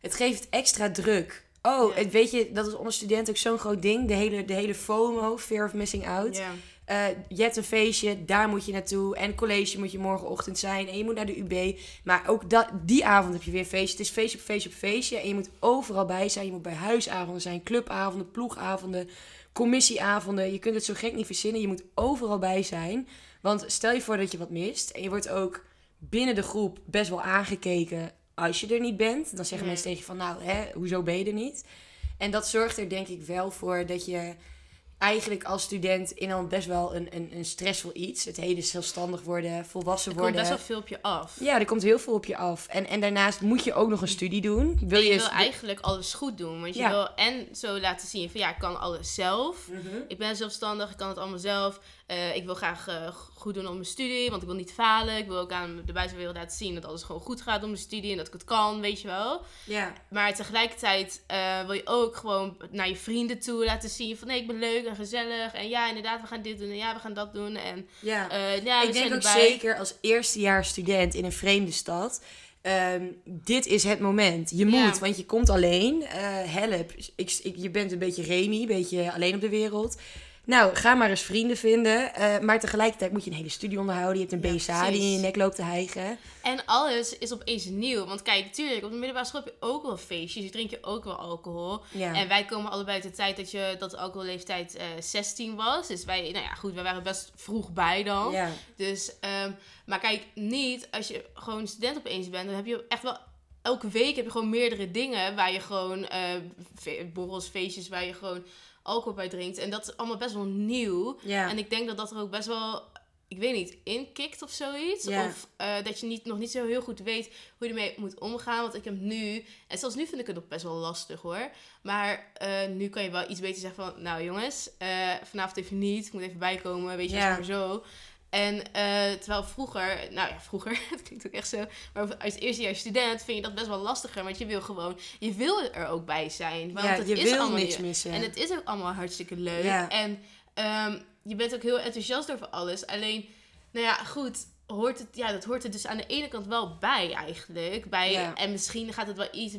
[SPEAKER 2] het geeft extra druk. Oh,
[SPEAKER 3] Ja.
[SPEAKER 2] het, weet je, dat is onder studenten ook zo'n groot ding. De hele, de hele FOMO, fear of missing out.
[SPEAKER 3] Ja.
[SPEAKER 2] Eh, je hebt een feestje, daar moet je naartoe. En college moet je morgenochtend zijn. En je moet naar de UB. Maar ook dat, die avond heb je weer feestje. Het is feestje op feestje op feestje. En je moet overal bij zijn. Je moet bij huisavonden zijn, clubavonden, ploegavonden, commissieavonden. Je kunt het zo gek niet verzinnen. Je moet overal bij zijn. Want stel je voor dat je wat mist. En je wordt ook binnen de groep best wel aangekeken als je er niet bent. Dan zeggen
[SPEAKER 3] Nee.
[SPEAKER 2] mensen tegen je van, nou, hè, hoezo ben je er niet? En dat zorgt er denk ik wel voor dat je eigenlijk als student in al best wel een, een, een stressvol iets. Het hele zelfstandig worden, volwassen
[SPEAKER 3] Er komt
[SPEAKER 2] worden.
[SPEAKER 3] best wel veel op je af.
[SPEAKER 2] Ja, er komt heel veel op je af. En, en daarnaast moet je ook nog een studie doen. Wil
[SPEAKER 3] En
[SPEAKER 2] je,
[SPEAKER 3] je wil eigenlijk alles goed doen. Want je wil en zo laten zien van ja, ik kan alles zelf.
[SPEAKER 2] Mhm.
[SPEAKER 3] Ik ben zelfstandig, ik kan het allemaal zelf. Eh, ik wil graag eh, goed doen op mijn studie, want ik wil niet falen. Ik wil ook aan de buitenwereld laten zien dat alles gewoon goed gaat op mijn studie en dat ik het kan, weet je wel.
[SPEAKER 2] Ja,
[SPEAKER 3] Maar tegelijkertijd eh, wil je ook gewoon naar je vrienden toe laten zien van nee, ik ben leuk en gezellig. En ja, inderdaad, we gaan dit doen en ja, we gaan dat doen. En
[SPEAKER 2] ja.
[SPEAKER 3] ja, we
[SPEAKER 2] ik denk ook zeker als eerstejaars student in een vreemde stad. ehm, dit is het moment. Je moet, want je komt alleen. Help. Ik, ik, je bent een beetje Remy, een beetje alleen op de wereld. Nou, ga maar eens vrienden vinden. Eh, maar tegelijkertijd moet je een hele studie onderhouden. Je hebt een BSA die in je nek loopt te hijgen.
[SPEAKER 3] En alles is opeens nieuw. Want kijk, tuurlijk, op de middelbare school heb je ook wel feestjes. Je drink je ook wel alcohol.
[SPEAKER 2] Ja.
[SPEAKER 3] En wij komen allebei uit de tijd dat, je, dat de alcoholleeftijd eh 16 was. Dus wij, nou ja, goed, wij waren best vroeg bij dan.
[SPEAKER 2] ja.
[SPEAKER 3] Dus, ehm, maar kijk, niet als je gewoon student opeens bent, dan heb je echt wel. Elke week heb je gewoon meerdere dingen waar je gewoon eh, borrels, feestjes waar je gewoon alcohol bij drinkt. En dat is allemaal best wel nieuw. En ik denk dat dat er ook best wel, ik weet niet, inkikt of zoiets. Of eh, dat je niet, nog niet zo heel goed weet hoe je ermee moet omgaan. Want ik heb nu, en zelfs nu vind ik het nog best wel lastig hoor. Maar eh, nu kan je wel iets beter zeggen van, nou jongens, eh, vanavond even niet. Ik moet even bijkomen, weet je, maar zo. En eh, terwijl vroeger, nou ja, vroeger, het klinkt ook echt zo, maar als eerste jaar student vind je dat best wel lastiger, want je wil gewoon, je wil er ook bij zijn. Want
[SPEAKER 2] ja,
[SPEAKER 3] het
[SPEAKER 2] je
[SPEAKER 3] is
[SPEAKER 2] wil
[SPEAKER 3] allemaal
[SPEAKER 2] niks
[SPEAKER 3] nieuw.
[SPEAKER 2] missen.
[SPEAKER 3] En het is ook allemaal hartstikke leuk.
[SPEAKER 2] Ja.
[SPEAKER 3] En ehm, je bent ook heel enthousiast over alles. Alleen, nou ja, goed, hoort het, ja, dat hoort er dus aan de ene kant wel bij eigenlijk. Bij,
[SPEAKER 2] Ja.
[SPEAKER 3] En misschien gaat het wel iets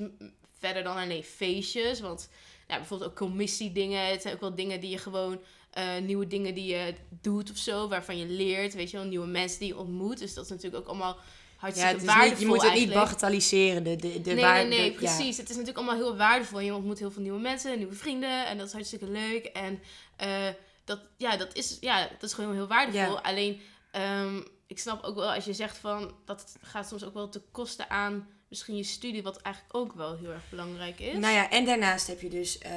[SPEAKER 3] verder dan alleen feestjes. Want ja, bijvoorbeeld ook commissiedingen. Het zijn ook wel dingen die je gewoon... eh, nieuwe dingen die je doet of zo, waarvan je leert, weet je wel, nieuwe mensen die je ontmoet. Dus dat is natuurlijk ook allemaal
[SPEAKER 2] ja,
[SPEAKER 3] hartstikke
[SPEAKER 2] het is
[SPEAKER 3] waardevol
[SPEAKER 2] niet, je moet het niet bagatelliseren. De, de, de
[SPEAKER 3] nee, nee, nee,
[SPEAKER 2] de- ja.
[SPEAKER 3] precies. Het is natuurlijk allemaal heel waardevol. Je ontmoet heel veel nieuwe mensen, nieuwe vrienden. En dat is hartstikke leuk. En eh, dat, ja, dat, is, ja, dat is gewoon heel waardevol.
[SPEAKER 2] Ja.
[SPEAKER 3] Alleen, ehm, ik snap ook wel als je zegt van... dat gaat soms ook wel te kosten aan misschien je studie... wat eigenlijk ook wel heel erg belangrijk is.
[SPEAKER 2] Nou ja, en daarnaast heb je dus eh,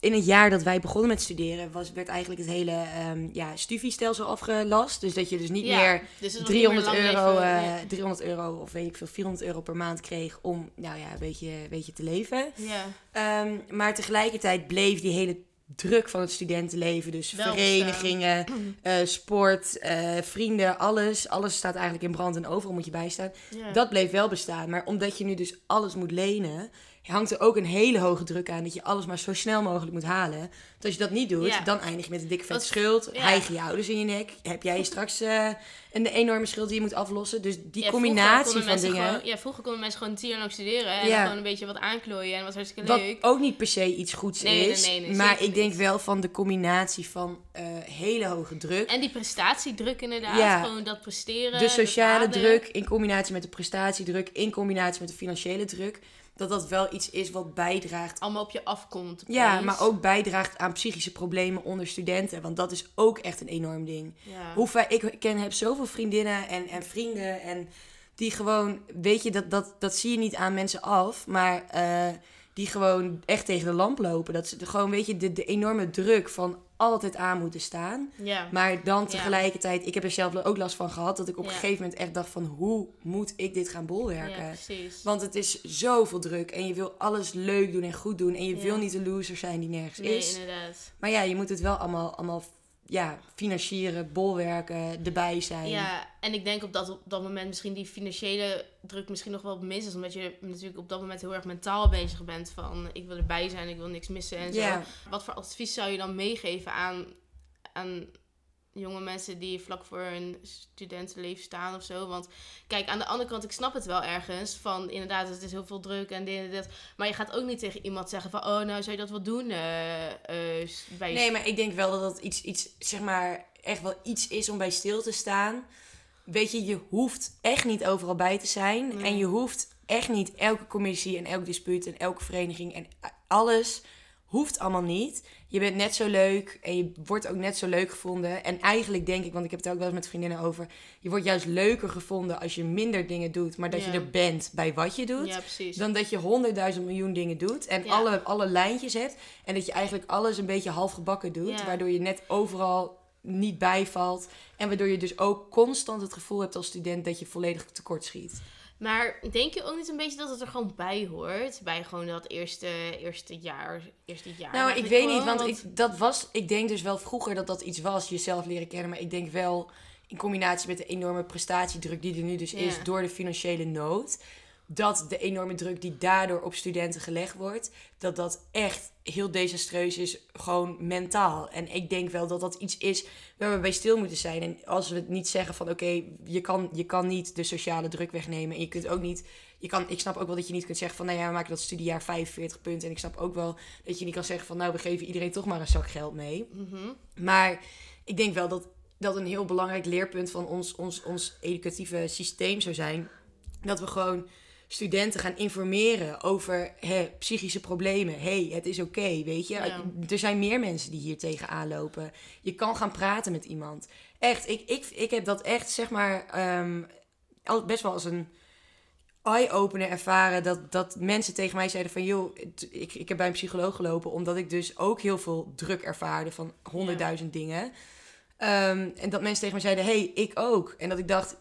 [SPEAKER 2] in het jaar dat wij begonnen met studeren, was, werd eigenlijk het hele ehm ja, studiestelsel afgelast. Dus dat je dus niet
[SPEAKER 3] Ja,
[SPEAKER 2] meer
[SPEAKER 3] dus het was niet meer
[SPEAKER 2] 300
[SPEAKER 3] lang
[SPEAKER 2] euro,
[SPEAKER 3] leven,
[SPEAKER 2] eh,
[SPEAKER 3] nee.
[SPEAKER 2] 300 euro of weet ik veel, 400 euro per maand kreeg om nou ja, een beetje, een beetje te leven.
[SPEAKER 3] Ja,
[SPEAKER 2] Ehm, maar tegelijkertijd bleef die hele druk van het studentenleven. Dus verenigingen, eh, sport, eh, vrienden, alles. Alles staat eigenlijk in brand en overal moet je bijstaan. Dat bleef wel bestaan. Maar omdat je nu dus alles moet lenen, hangt er ook een hele hoge druk aan dat je alles maar zo snel mogelijk moet halen. Want als je dat niet doet,
[SPEAKER 3] Ja.
[SPEAKER 2] dan eindig je met een dikke vet schuld.
[SPEAKER 3] ja.
[SPEAKER 2] Hijgen je ouders in je nek. Heb jij straks eh, een enorme schuld die je moet aflossen. Dus die
[SPEAKER 3] Ja,
[SPEAKER 2] combinatie van dingen.
[SPEAKER 3] Gewoon, ja, vroeger konden mensen gewoon tien jaar lang studeren. En gewoon een beetje wat aanklooien. En dat was hartstikke
[SPEAKER 2] Wat
[SPEAKER 3] leuk.
[SPEAKER 2] ook niet per se iets goeds
[SPEAKER 3] Nee,
[SPEAKER 2] is.
[SPEAKER 3] nee, nee,
[SPEAKER 2] maar ik denk wel van de combinatie van eh, hele hoge druk.
[SPEAKER 3] En die prestatiedruk inderdaad.
[SPEAKER 2] Ja.
[SPEAKER 3] Gewoon dat presteren.
[SPEAKER 2] de sociale druk in combinatie met de prestatiedruk, in combinatie met de financiële druk. Dat dat wel iets is wat bijdraagt.
[SPEAKER 3] Allemaal op je afkomt.
[SPEAKER 2] Ja, maar ook bijdraagt aan psychische problemen onder studenten. Want dat is ook echt een enorm ding.
[SPEAKER 3] Ja.
[SPEAKER 2] Hoe ik ken, heb zoveel vriendinnen en, en vrienden en die gewoon, weet je, dat, dat, dat zie je niet aan mensen af, maar eh, die gewoon echt tegen de lamp lopen. Dat ze gewoon, weet je, de, de enorme druk van altijd aan moeten staan.
[SPEAKER 3] Ja.
[SPEAKER 2] Maar dan tegelijkertijd, ik heb er zelf ook last van gehad, dat ik op een gegeven moment echt dacht van, hoe moet ik dit gaan bolwerken?
[SPEAKER 3] precies.
[SPEAKER 2] Want het is zoveel druk en je wil alles leuk doen en goed doen en je wil niet de loser zijn die nergens
[SPEAKER 3] Nee,
[SPEAKER 2] is.
[SPEAKER 3] inderdaad.
[SPEAKER 2] Maar ja, je moet het wel allemaal, allemaal ja, financieren, bolwerken, erbij zijn.
[SPEAKER 3] Ja, en ik denk op dat, op dat moment misschien die financiële druk misschien nog wel mis is. Omdat je natuurlijk op dat moment heel erg mentaal bezig bent van ik wil erbij zijn, ik wil niks missen en zo. Wat voor advies zou je dan meegeven aan, aan jonge mensen die vlak voor hun studentenleven staan of zo? Want kijk, aan de andere kant, ik snap het wel ergens van inderdaad, het is heel veel druk en dit en dat. Maar je gaat ook niet tegen iemand zeggen van oh, nou zou je dat wel doen eh, eh, bij je
[SPEAKER 2] Nee, maar ik denk wel dat dat iets, iets, zeg maar, echt wel iets is om bij stil te staan. Weet je, je hoeft echt niet overal bij te zijn.
[SPEAKER 3] Nee.
[SPEAKER 2] En je hoeft echt niet elke commissie en elk dispuut en elke vereniging en alles hoeft allemaal niet. Je bent net zo leuk en je wordt ook net zo leuk gevonden. En eigenlijk denk ik, want ik heb het ook wel eens met vriendinnen over, je wordt juist leuker gevonden als je minder dingen doet, maar dat
[SPEAKER 3] Ja.
[SPEAKER 2] je er bent bij wat je doet.
[SPEAKER 3] Ja.
[SPEAKER 2] Dan dat je honderdduizend miljoen dingen doet en
[SPEAKER 3] Ja.
[SPEAKER 2] alle, alle lijntjes hebt. En dat je eigenlijk alles een beetje half gebakken doet. Waardoor je net overal niet bijvalt. En waardoor je dus ook constant het gevoel hebt als student dat je volledig tekort schiet.
[SPEAKER 3] Maar denk je ook niet een beetje dat het er gewoon bij hoort? Bij gewoon dat eerste, eerste jaar, eerste jaar.
[SPEAKER 2] nou, ik weet niet, want ik, dat was, ik denk dus wel vroeger dat dat iets was, jezelf leren kennen. Maar ik denk wel in combinatie met de enorme prestatiedruk die er nu dus
[SPEAKER 3] Ja.
[SPEAKER 2] is door de financiële nood. Dat de enorme druk die daardoor op studenten gelegd wordt, dat dat echt heel desastreus is, gewoon mentaal. En ik denk wel dat dat iets is waar we bij stil moeten zijn. En als we het niet zeggen van oké, je, kan, je kan niet de sociale druk wegnemen. En je kunt ook niet, je kan, ik snap ook wel dat je niet kunt zeggen van nou ja, we maken dat studiejaar 45 punten. En ik snap ook wel dat je niet kan zeggen van nou, we geven iedereen toch maar een zak geld mee.
[SPEAKER 3] Mhm.
[SPEAKER 2] Maar ik denk wel dat dat een heel belangrijk leerpunt van ons, ons, ons educatieve systeem zou zijn. Dat we gewoon studenten gaan informeren over hè, psychische problemen. hey, het is oké, weet je.
[SPEAKER 3] Ja.
[SPEAKER 2] Er zijn meer mensen die hier tegenaan lopen. Je kan gaan praten met iemand. Echt, ik, ik, ik heb dat echt, zeg maar, ehm, best wel als een eye-opener ervaren. Dat, dat mensen tegen mij zeiden van... joh, ik, ik heb bij een psycholoog gelopen... omdat ik dus ook heel veel druk ervaarde van honderdduizend dingen. Ehm, en dat mensen tegen mij zeiden, hey, ik ook. En dat ik dacht,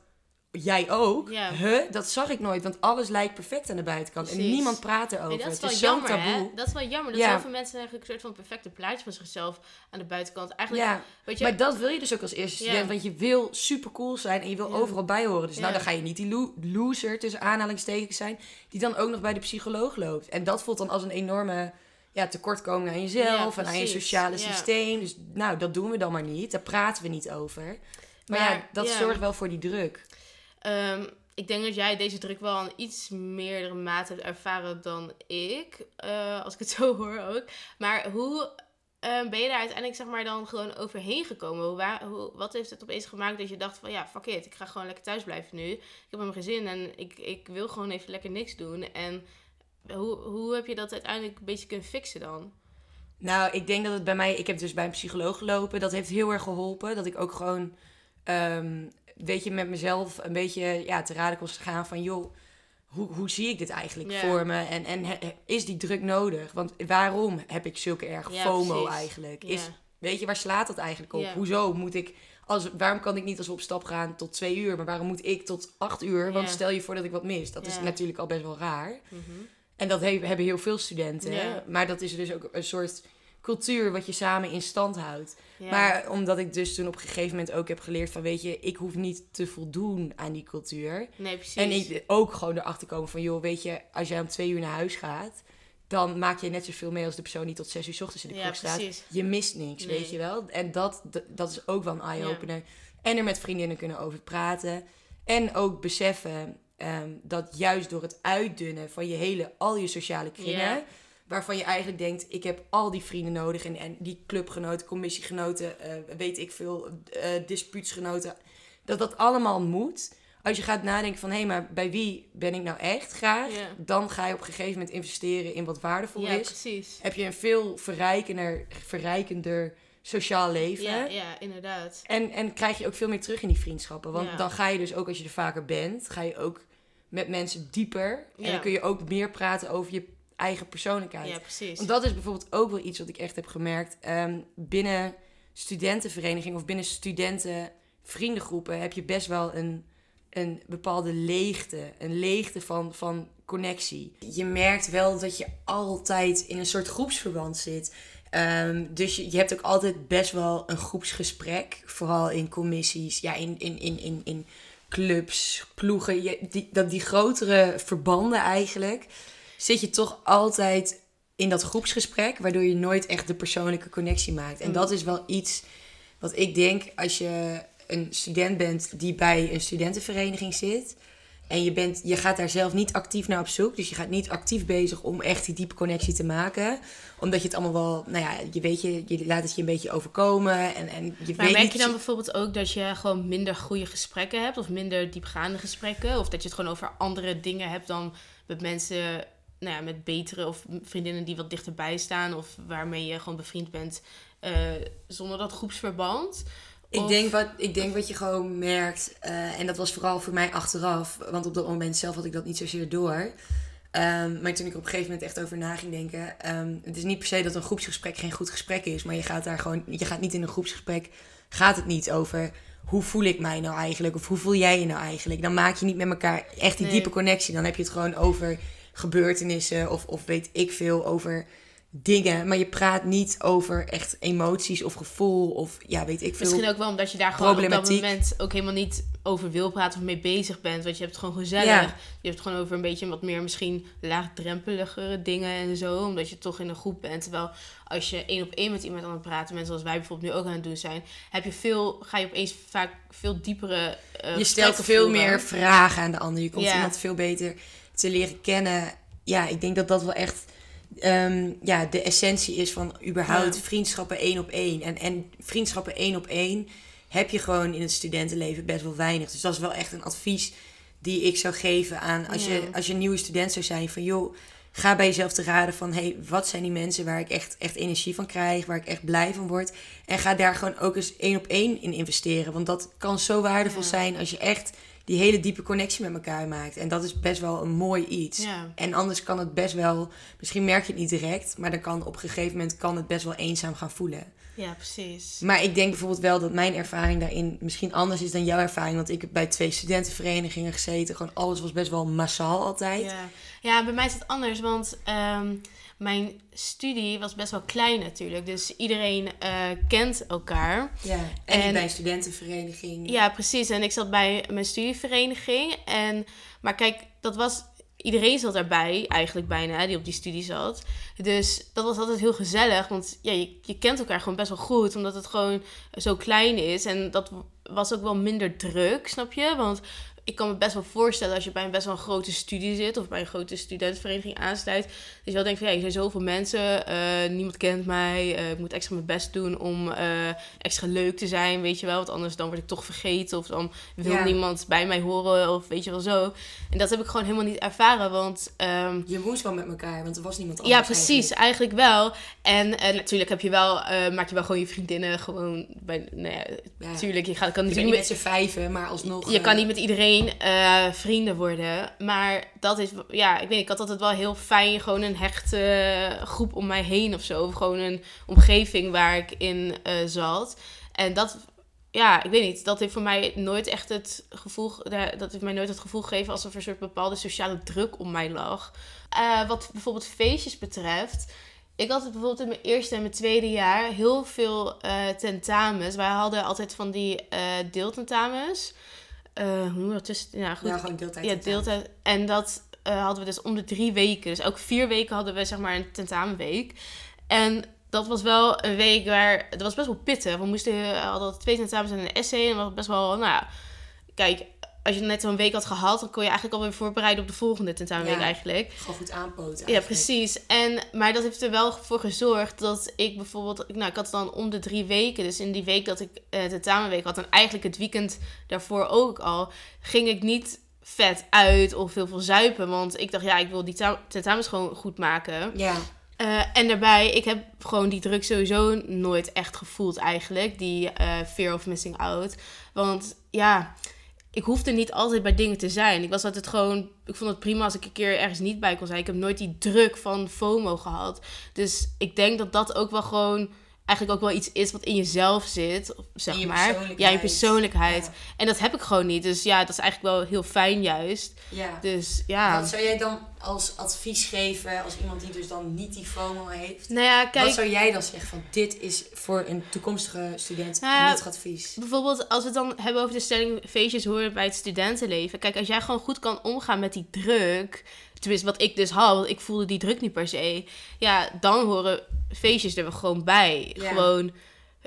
[SPEAKER 2] jij ook?
[SPEAKER 3] Ja.
[SPEAKER 2] Huh? Dat zag ik nooit, want alles lijkt perfect aan de buitenkant. En niemand praat erover.
[SPEAKER 3] Nee, dat is
[SPEAKER 2] het
[SPEAKER 3] wel
[SPEAKER 2] is zo'n
[SPEAKER 3] jammer,
[SPEAKER 2] taboe.
[SPEAKER 3] Dat is wel jammer. Dat
[SPEAKER 2] Ja.
[SPEAKER 3] zoveel mensen eigenlijk een soort van perfecte plaatje van zichzelf aan de buitenkant. Eigenlijk,
[SPEAKER 2] Ja,
[SPEAKER 3] weet je,
[SPEAKER 2] maar dat wil je dus ook als eerste
[SPEAKER 3] Ja.
[SPEAKER 2] student. Want je wil super cool zijn en je wil overal bij horen. Dus nou, dan ga je niet die lo- loser tussen aanhalingstekens zijn... die dan ook nog bij de psycholoog loopt. En dat voelt dan als een enorme ja, tekortkoming aan jezelf... En aan je sociale systeem. Dus nou, dat doen we dan maar niet. Daar praten we niet over. Maar, ja,
[SPEAKER 3] Maar,
[SPEAKER 2] dat
[SPEAKER 3] ja.
[SPEAKER 2] zorgt wel voor die druk.
[SPEAKER 3] Ehm, ik denk dat jij deze druk wel aan iets meerdere mate hebt ervaren dan ik. eh, als ik het zo hoor ook. Maar hoe eh, ben je daar uiteindelijk zeg maar dan gewoon overheen gekomen? Hoe, wa- hoe, wat heeft het opeens gemaakt dat je dacht van ja, fuck it. Ik ga gewoon lekker thuis blijven nu. Ik heb mijn gezin en ik, ik wil gewoon even lekker niks doen. En hoe, hoe heb je dat uiteindelijk een beetje kunnen fixen dan?
[SPEAKER 2] Nou, ik denk dat het bij mij... Ik heb dus bij een psycholoog gelopen. Dat heeft heel erg geholpen. Dat ik ook gewoon... ehm, weet je, met mezelf een beetje ja, te raden kon gaan van... joh, hoe, hoe zie ik dit eigenlijk voor me? En, en is die druk nodig? Want waarom heb ik zulke erg
[SPEAKER 3] Ja,
[SPEAKER 2] FOMO
[SPEAKER 3] precies.
[SPEAKER 2] eigenlijk? Is, weet je, waar slaat dat eigenlijk op? Hoezo moet ik... Als, waarom kan ik niet als we op stap gaan tot twee uur? Maar waarom moet ik tot acht uur? Want stel je voor dat ik wat mis. Dat is natuurlijk al best wel raar.
[SPEAKER 3] Mhm.
[SPEAKER 2] En dat he- hebben heel veel studenten. Maar dat is dus ook een soort cultuur wat je samen in stand houdt.
[SPEAKER 3] Ja.
[SPEAKER 2] Maar omdat ik dus toen op een gegeven moment ook heb geleerd van, weet je, ik hoef niet te voldoen aan die cultuur.
[SPEAKER 3] Nee, precies.
[SPEAKER 2] En ik ook gewoon erachter komen van, joh, weet je, als jij om twee uur naar huis gaat, dan maak je net zoveel mee als de persoon die tot zes uur 's ochtends in de
[SPEAKER 3] Ja,
[SPEAKER 2] kroeg staat.
[SPEAKER 3] precies.
[SPEAKER 2] Je mist niks,
[SPEAKER 3] Nee.
[SPEAKER 2] weet je wel. En dat, dat is ook wel een eye-opener. En er met vriendinnen kunnen over praten. En ook beseffen ehm, dat juist door het uitdunnen van je hele, al je sociale kringen...
[SPEAKER 3] Ja.
[SPEAKER 2] Waarvan je eigenlijk denkt, ik heb al die vrienden nodig... en, en die clubgenoten, commissiegenoten, eh, weet ik veel, eh dispuutsgenoten... dat dat allemaal moet... Als je gaat nadenken van, hé, maar bij wie ben ik nou echt graag? Dan ga je op een gegeven moment investeren in wat waardevol
[SPEAKER 3] ja,
[SPEAKER 2] is
[SPEAKER 3] precies.
[SPEAKER 2] heb je een veel verrijkender, verrijkender sociaal leven.
[SPEAKER 3] Ja, ja, inderdaad.
[SPEAKER 2] En, en krijg je ook veel meer terug in die vriendschappen. Want
[SPEAKER 3] Ja.
[SPEAKER 2] dan ga je dus ook, als je er vaker bent, ga je ook met mensen dieper. En
[SPEAKER 3] Ja.
[SPEAKER 2] dan kun je ook meer praten over je eigen persoonlijkheid.
[SPEAKER 3] Ja, precies.
[SPEAKER 2] Want dat is bijvoorbeeld ook wel iets wat ik echt heb gemerkt. Ehm, binnen studentenvereniging of binnen studentenvriendengroepen heb je best wel een, een bepaalde leegte. Een leegte van, van connectie. Je merkt wel dat je altijd in een soort groepsverband zit. Ehm, dus je, je hebt ook altijd best wel een groepsgesprek. Vooral in commissies, ja, in, in, in, in, in clubs, ploegen. Je, die, dat, die grotere verbanden eigenlijk zit je toch altijd in dat groepsgesprek, waardoor je nooit echt de persoonlijke connectie maakt. En
[SPEAKER 3] Mm.
[SPEAKER 2] dat is wel iets wat ik denk als je een student bent die bij een studentenvereniging zit. En je, bent, je gaat daar zelf niet actief naar op zoek. Dus je gaat niet actief bezig om echt die diepe connectie te maken. Omdat je het allemaal wel, nou ja, je weet je, je laat het je een beetje overkomen. En, en je
[SPEAKER 3] Maar
[SPEAKER 2] weet
[SPEAKER 3] merk
[SPEAKER 2] niet...
[SPEAKER 3] je dan bijvoorbeeld ook dat je gewoon minder goede gesprekken hebt? Of minder diepgaande gesprekken? Of dat je het gewoon over andere dingen hebt dan met mensen, nou ja, met betere of vriendinnen die wat dichterbij staan? Of waarmee je gewoon bevriend bent eh, zonder dat groepsverband?
[SPEAKER 2] Ik
[SPEAKER 3] Of-
[SPEAKER 2] denk, wat, ik denk wat je gewoon merkt, eh, en dat was vooral voor mij achteraf, want op dat moment zelf had ik dat niet zozeer door. Ehm, maar toen ik er op een gegeven moment echt over na ging denken, ehm, het is niet per se dat een groepsgesprek geen goed gesprek is, maar je gaat daar gewoon, je gaat niet in een groepsgesprek, gaat het niet over hoe voel ik mij nou eigenlijk of hoe voel jij je nou eigenlijk. Dan maak je niet met elkaar echt die
[SPEAKER 3] Nee.
[SPEAKER 2] diepe connectie, dan heb je het gewoon over gebeurtenissen of, of weet ik veel over dingen, maar je praat niet over echt emoties of gevoel of ja, weet ik veel.
[SPEAKER 3] Misschien ook wel omdat je daar gewoon op dat moment ook helemaal niet over wil praten of mee bezig bent. Want je hebt het gewoon gezellig.
[SPEAKER 2] Ja.
[SPEAKER 3] Je hebt het gewoon over een beetje wat meer misschien laagdrempeligere dingen en zo. Omdat je toch in een groep bent. Terwijl als je één op één met iemand aan het praten bent, zoals wij bijvoorbeeld nu ook aan het doen zijn, heb je veel, ga je opeens vaak veel diepere. eh,
[SPEAKER 2] je stelt veel
[SPEAKER 3] voeren.
[SPEAKER 2] meer vragen aan de ander. Je komt
[SPEAKER 3] Ja.
[SPEAKER 2] iemand veel beter te leren kennen. Ja, ik denk dat dat wel echt ehm, ja, de essentie is van überhaupt
[SPEAKER 3] Ja.
[SPEAKER 2] vriendschappen één op één. En, en vriendschappen één op één heb je gewoon in het studentenleven best wel weinig. Dus dat is wel echt een advies die ik zou geven aan als,
[SPEAKER 3] Ja.
[SPEAKER 2] je, als je een nieuwe student zou zijn. Van joh, ga bij jezelf te raden van hey, wat zijn die mensen waar ik echt, echt energie van krijg, waar ik echt blij van word. En ga daar gewoon ook eens één op één in investeren. Want dat kan zo waardevol
[SPEAKER 3] Ja.
[SPEAKER 2] zijn als je echt die hele diepe connectie met elkaar maakt. En dat is best wel een mooi iets.
[SPEAKER 3] Ja.
[SPEAKER 2] En anders kan het best wel, misschien merk je het niet direct, maar dan kan op een gegeven moment kan het best wel eenzaam gaan voelen.
[SPEAKER 3] Ja, precies.
[SPEAKER 2] Maar ik denk bijvoorbeeld wel dat mijn ervaring daarin misschien anders is dan jouw ervaring. Want ik heb bij twee studentenverenigingen gezeten. Gewoon alles was best wel massaal altijd.
[SPEAKER 3] Ja. ja, bij mij is het anders, want ehm, mijn studie was best wel klein natuurlijk. Dus iedereen eh, kent elkaar.
[SPEAKER 2] Ja, en,
[SPEAKER 3] En-
[SPEAKER 2] bij een studentenvereniging.
[SPEAKER 3] Ja, precies. En ik zat bij mijn studievereniging. En, maar kijk, dat was... Iedereen zat erbij, eigenlijk bijna, die op die studie zat. Dus dat was altijd heel gezellig. Want ja, je, je kent elkaar gewoon best wel goed. Omdat het gewoon zo klein is. En dat was ook wel minder druk, snap je? Want ik kan me best wel voorstellen als je bij een best wel grote studie zit. Of bij een grote studentenvereniging aansluit. Je wel denkt van, ja, er zijn zoveel mensen. eh, niemand kent mij. eh, ik moet extra mijn best doen om eh, extra leuk te zijn, weet je wel. Want anders dan word ik toch vergeten. Of dan wil
[SPEAKER 2] Ja.
[SPEAKER 3] niemand bij mij horen. Of weet je wel zo. En dat heb ik gewoon helemaal niet ervaren. Want ehm,
[SPEAKER 2] Je moest wel met elkaar, want er was niemand
[SPEAKER 3] ja,
[SPEAKER 2] anders.
[SPEAKER 3] precies. Eigenlijk, wel. En natuurlijk heb je wel, maak je wel gewoon je vriendinnen gewoon bij. Nou ja,
[SPEAKER 2] Ja.
[SPEAKER 3] natuurlijk. Je gaat, kan
[SPEAKER 2] Je
[SPEAKER 3] natuurlijk
[SPEAKER 2] niet met z'n vijven, maar alsnog...
[SPEAKER 3] je kan niet met iedereen vrienden worden. Maar dat is, ja, ik weet ik had altijd wel heel fijn. Gewoon een hechte groep om mij heen of zo. Of gewoon een omgeving waar ik in eh, zat. En dat, ja, ik weet niet. Dat heeft voor mij nooit echt het gevoel, dat heeft mij nooit het gevoel gegeven alsof er een soort bepaalde sociale druk om mij lag. Eh, wat bijvoorbeeld feestjes betreft. ik had bijvoorbeeld in mijn eerste en mijn tweede jaar heel veel eh, tentamens. Wij hadden altijd van die deeltentamens. Hoe noem je dat? Tussen, ja, goed.
[SPEAKER 2] Ja, gewoon deeltijd.
[SPEAKER 3] Ja, deeltijd. En dat eh, hadden we dus om de drie weken. Dus elke vier weken hadden we zeg maar een tentamenweek. En dat was wel een week waar... Dat was best wel pittig. We moesten, we hadden twee tentamens en een essay. En dat was best wel... Nou ja, kijk... Als je net zo'n week had gehad, dan kon je eigenlijk alweer voorbereiden op de volgende tentamenweek
[SPEAKER 2] Ja.
[SPEAKER 3] eigenlijk.
[SPEAKER 2] Gewoon goed aanpoten.
[SPEAKER 3] Ja,
[SPEAKER 2] eigenlijk.
[SPEAKER 3] precies. En, maar dat heeft er wel voor gezorgd dat ik bijvoorbeeld... Nou, ik had dan om de drie weken. Dus in die week dat ik eh tentamenweek had... en eigenlijk het weekend daarvoor ook al... ging ik niet vet uit of heel veel zuipen. Want ik dacht, ja, ik wil die ta- tentamens gewoon goed maken.
[SPEAKER 2] Ja,
[SPEAKER 3] Eh, en daarbij, ik heb gewoon die druk sowieso nooit echt gevoeld eigenlijk. Die eh, fear of missing out. Want ja, ik hoefde niet altijd bij dingen te zijn. Ik was altijd gewoon, ik vond het prima als ik een keer ergens niet bij kon zijn. Ik heb nooit die druk van FOMO gehad. Dus ik denk dat dat ook wel gewoon eigenlijk ook wel iets is wat in jezelf zit, zeg
[SPEAKER 2] In je
[SPEAKER 3] maar. Ja, je
[SPEAKER 2] persoonlijkheid. Ja.
[SPEAKER 3] En dat heb ik gewoon niet. Dus ja, dat is eigenlijk wel heel fijn juist.
[SPEAKER 2] ja.
[SPEAKER 3] Dus ja.
[SPEAKER 2] Wat zou jij dan als advies geven als iemand die dus dan niet die FOMO heeft?
[SPEAKER 3] Nou ja, kijk.
[SPEAKER 2] Wat zou jij dan zeggen van dit is voor een toekomstige student
[SPEAKER 3] Nou ja,
[SPEAKER 2] advies?
[SPEAKER 3] Bijvoorbeeld als we het dan hebben over de stelling feestjes horen bij het studentenleven. Kijk, als jij gewoon goed kan omgaan met die druk. Tenminste, wat ik dus had, want ik voelde die druk niet per se. Ja, dan horen feestjes er gewoon bij.
[SPEAKER 2] Ja.
[SPEAKER 3] Gewoon,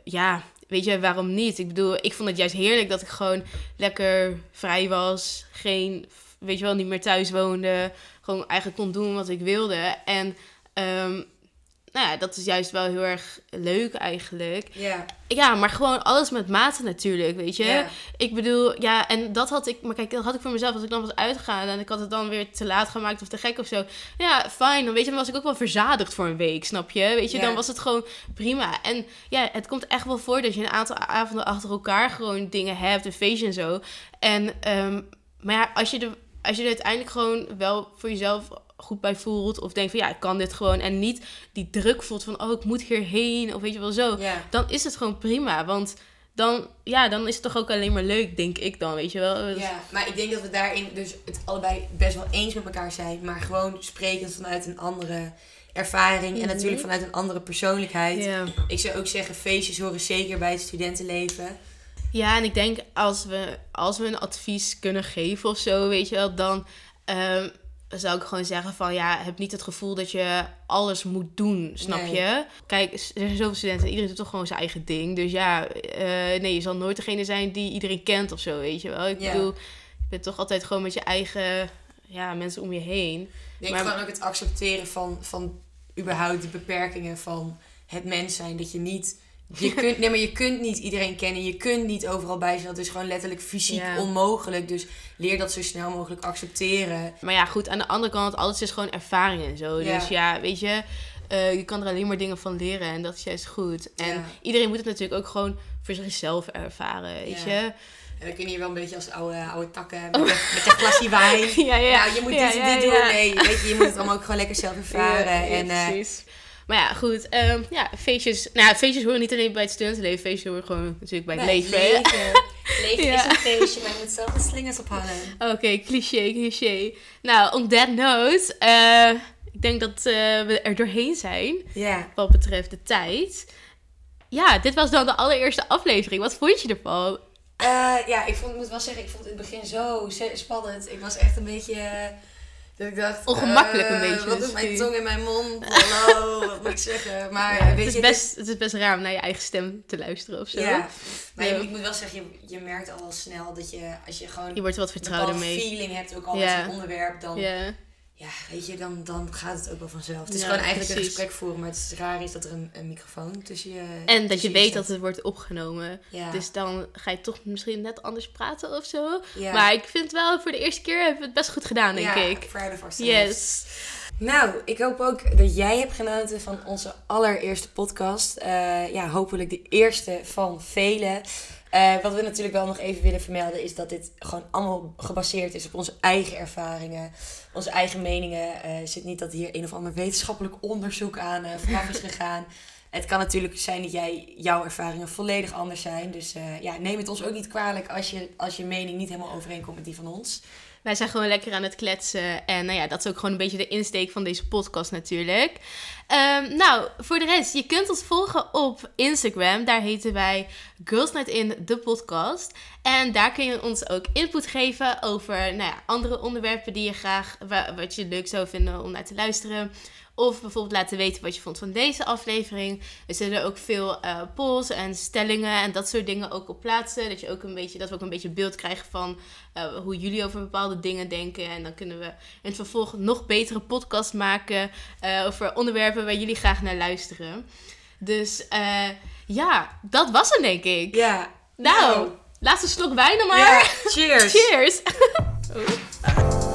[SPEAKER 3] ja, weet je, waarom niet? Ik bedoel, ik vond het juist heerlijk dat ik gewoon lekker vrij was. Geen, weet je wel, niet meer thuis woonde. Gewoon eigenlijk kon doen wat ik wilde. En ehm, nou ja, dat is juist wel heel erg leuk eigenlijk.
[SPEAKER 2] Ja,
[SPEAKER 3] Ja, maar gewoon alles met mate natuurlijk, weet je.
[SPEAKER 2] Ja.
[SPEAKER 3] Ik bedoel, ja, en dat had ik... Maar kijk, dat had ik voor mezelf. Als ik dan was uitgegaan en ik had het dan weer te laat gemaakt of te gek of zo. Ja, fijn. Dan weet je, dan was ik ook wel verzadigd voor een week, snap je? Weet je,
[SPEAKER 2] Ja.
[SPEAKER 3] dan was het gewoon prima. En ja, het komt echt wel voor dat je een aantal avonden achter elkaar gewoon dingen hebt. Een feestje en zo. En, ehm, maar ja, als je, er, als je er uiteindelijk gewoon wel voor jezelf goed bij voelt. Of denkt van ja, ik kan dit gewoon. En niet die druk voelt van oh, ik moet hierheen. Of weet je wel zo dan is het gewoon prima. Want dan, ja, dan is het toch ook alleen maar leuk, denk ik dan, weet je wel.
[SPEAKER 2] Ja, maar ik denk dat we daarin dus het allebei best wel eens met elkaar zijn. Maar gewoon sprekend vanuit een andere ervaring. En
[SPEAKER 3] Mhm.
[SPEAKER 2] natuurlijk vanuit een andere persoonlijkheid. Ik zou ook zeggen, feestjes horen zeker bij het studentenleven.
[SPEAKER 3] ja, en ik denk als we, als we een advies kunnen geven of zo, weet je wel, dan ehm, zou ik gewoon zeggen van ja, heb niet het gevoel dat je alles moet doen, snap
[SPEAKER 2] Nee.
[SPEAKER 3] je? Kijk, er zijn zoveel studenten, iedereen doet toch gewoon zijn eigen ding. Dus ja, eh, nee, je zal nooit degene zijn die iedereen kent of zo, weet je wel. Ik
[SPEAKER 2] Ja.
[SPEAKER 3] bedoel, je bent toch altijd gewoon met je eigen ja, mensen om je heen.
[SPEAKER 2] Ik denk
[SPEAKER 3] Maar-
[SPEAKER 2] gewoon ook het accepteren van, van überhaupt die beperkingen van het mens zijn. Dat je niet... Je kunt, nee, maar je kunt niet iedereen kennen. Je kunt niet overal bij zijn. Dat is gewoon letterlijk fysiek
[SPEAKER 3] Ja.
[SPEAKER 2] onmogelijk. Dus leer dat zo snel mogelijk accepteren.
[SPEAKER 3] Maar ja, goed, aan de andere kant, alles is gewoon ervaring en zo.
[SPEAKER 2] Ja.
[SPEAKER 3] Dus ja, weet je, eh, je kan er alleen maar dingen van leren en dat is juist goed. En
[SPEAKER 2] Ja.
[SPEAKER 3] iedereen moet het natuurlijk ook gewoon voor zichzelf ervaren, weet je.
[SPEAKER 2] En we kunnen hier wel een beetje als oude, oude takken met, de, met een wijn.
[SPEAKER 3] Ja, ja.
[SPEAKER 2] Nou, je moet
[SPEAKER 3] Ja,
[SPEAKER 2] dit,
[SPEAKER 3] ja,
[SPEAKER 2] dit doen. Nee, weet je, je moet het allemaal ook gewoon lekker zelf ervaren. En, eh,
[SPEAKER 3] precies. Maar ja, goed. ehm, ja, feestjes. Nou ja, feestjes horen niet alleen bij het studentenleven. Feestjes horen gewoon natuurlijk bij het
[SPEAKER 2] nee,
[SPEAKER 3] leven.
[SPEAKER 2] Leven, leven
[SPEAKER 3] Ja.
[SPEAKER 2] is een feestje, maar je moet zelf de slingers ophangen.
[SPEAKER 3] Oké, cliché, cliché. Nou, on that note, eh, ik denk dat eh, we er doorheen zijn
[SPEAKER 2] Ja.
[SPEAKER 3] wat betreft de tijd. Ja, dit was dan de allereerste aflevering. Wat vond je ervan?
[SPEAKER 2] Eh, ja, ik vond, moet wel zeggen, ik vond het in het begin zo spannend. Ik was echt een beetje... ik dacht...
[SPEAKER 3] Ongemakkelijk een
[SPEAKER 2] eh,
[SPEAKER 3] beetje
[SPEAKER 2] Wat doet mijn tong in mijn mond? Hallo, wat moet ik zeggen? Maar
[SPEAKER 3] Ja,
[SPEAKER 2] weet
[SPEAKER 3] het,
[SPEAKER 2] je...
[SPEAKER 3] is best, het is best raar om naar je eigen stem te luisteren of zo.
[SPEAKER 2] Ja, maar
[SPEAKER 3] Ja.
[SPEAKER 2] ik moet wel zeggen, je, je merkt al wel snel dat je, als je gewoon
[SPEAKER 3] Je wordt wat
[SPEAKER 2] een
[SPEAKER 3] vertrouwder mee.
[SPEAKER 2] feeling hebt, ook al
[SPEAKER 3] Ja.
[SPEAKER 2] met onderwerp, dan, ja.
[SPEAKER 3] Ja,
[SPEAKER 2] weet je, dan, dan gaat het ook wel vanzelf. Het is
[SPEAKER 3] Ja,
[SPEAKER 2] gewoon eigenlijk een gesprek voeren, maar het is raar is dat er een, een microfoon tussen je
[SPEAKER 3] en dat je weet dat het wordt opgenomen.
[SPEAKER 2] Ja,
[SPEAKER 3] Dus dan ga je toch misschien net anders praten of zo.
[SPEAKER 2] ja.
[SPEAKER 3] Maar ik vind wel, voor de eerste keer hebben we het best goed gedaan, denk
[SPEAKER 2] ja,
[SPEAKER 3] ik.
[SPEAKER 2] of ourselves.
[SPEAKER 3] Yes.
[SPEAKER 2] Nou, ik hoop ook dat jij hebt genoten van onze allereerste podcast. Eh, ja, hopelijk de eerste van vele. Eh, wat we natuurlijk wel nog even willen vermelden is dat dit gewoon allemaal gebaseerd is op onze eigen ervaringen, onze eigen meningen. Eh, Er zit niet dat hier een of ander wetenschappelijk onderzoek aan vanaf is gegaan. Het kan natuurlijk zijn dat jij, jouw ervaringen volledig anders zijn. Dus ja, neem het ons ook niet kwalijk als je, als je mening niet helemaal overeenkomt met die van ons.
[SPEAKER 3] Wij zijn gewoon lekker aan het kletsen. En nou ja, dat is ook gewoon een beetje de insteek van deze podcast natuurlijk. Ehm, nou, voor de rest, je kunt ons volgen op Instagram. Daar heten wij Girls Night In, de podcast. En daar kun je ons ook input geven over nou ja, andere onderwerpen die je graag, wat je leuk zou vinden om naar te luisteren. Of bijvoorbeeld laten weten wat je vond van deze aflevering. Er zullen ook veel uh, polls en stellingen en dat soort dingen ook op plaatsen. Dat, je ook een beetje, dat we ook een beetje beeld krijgen van uh, hoe jullie over bepaalde dingen denken. En dan kunnen we in het vervolg nog betere podcast maken uh, over onderwerpen waar jullie graag naar luisteren. Dus ja, dat was het denk ik.
[SPEAKER 2] Ja.
[SPEAKER 3] Nou, nou. laatste slok wijn dan maar. Ja,
[SPEAKER 2] cheers.
[SPEAKER 3] cheers. oh.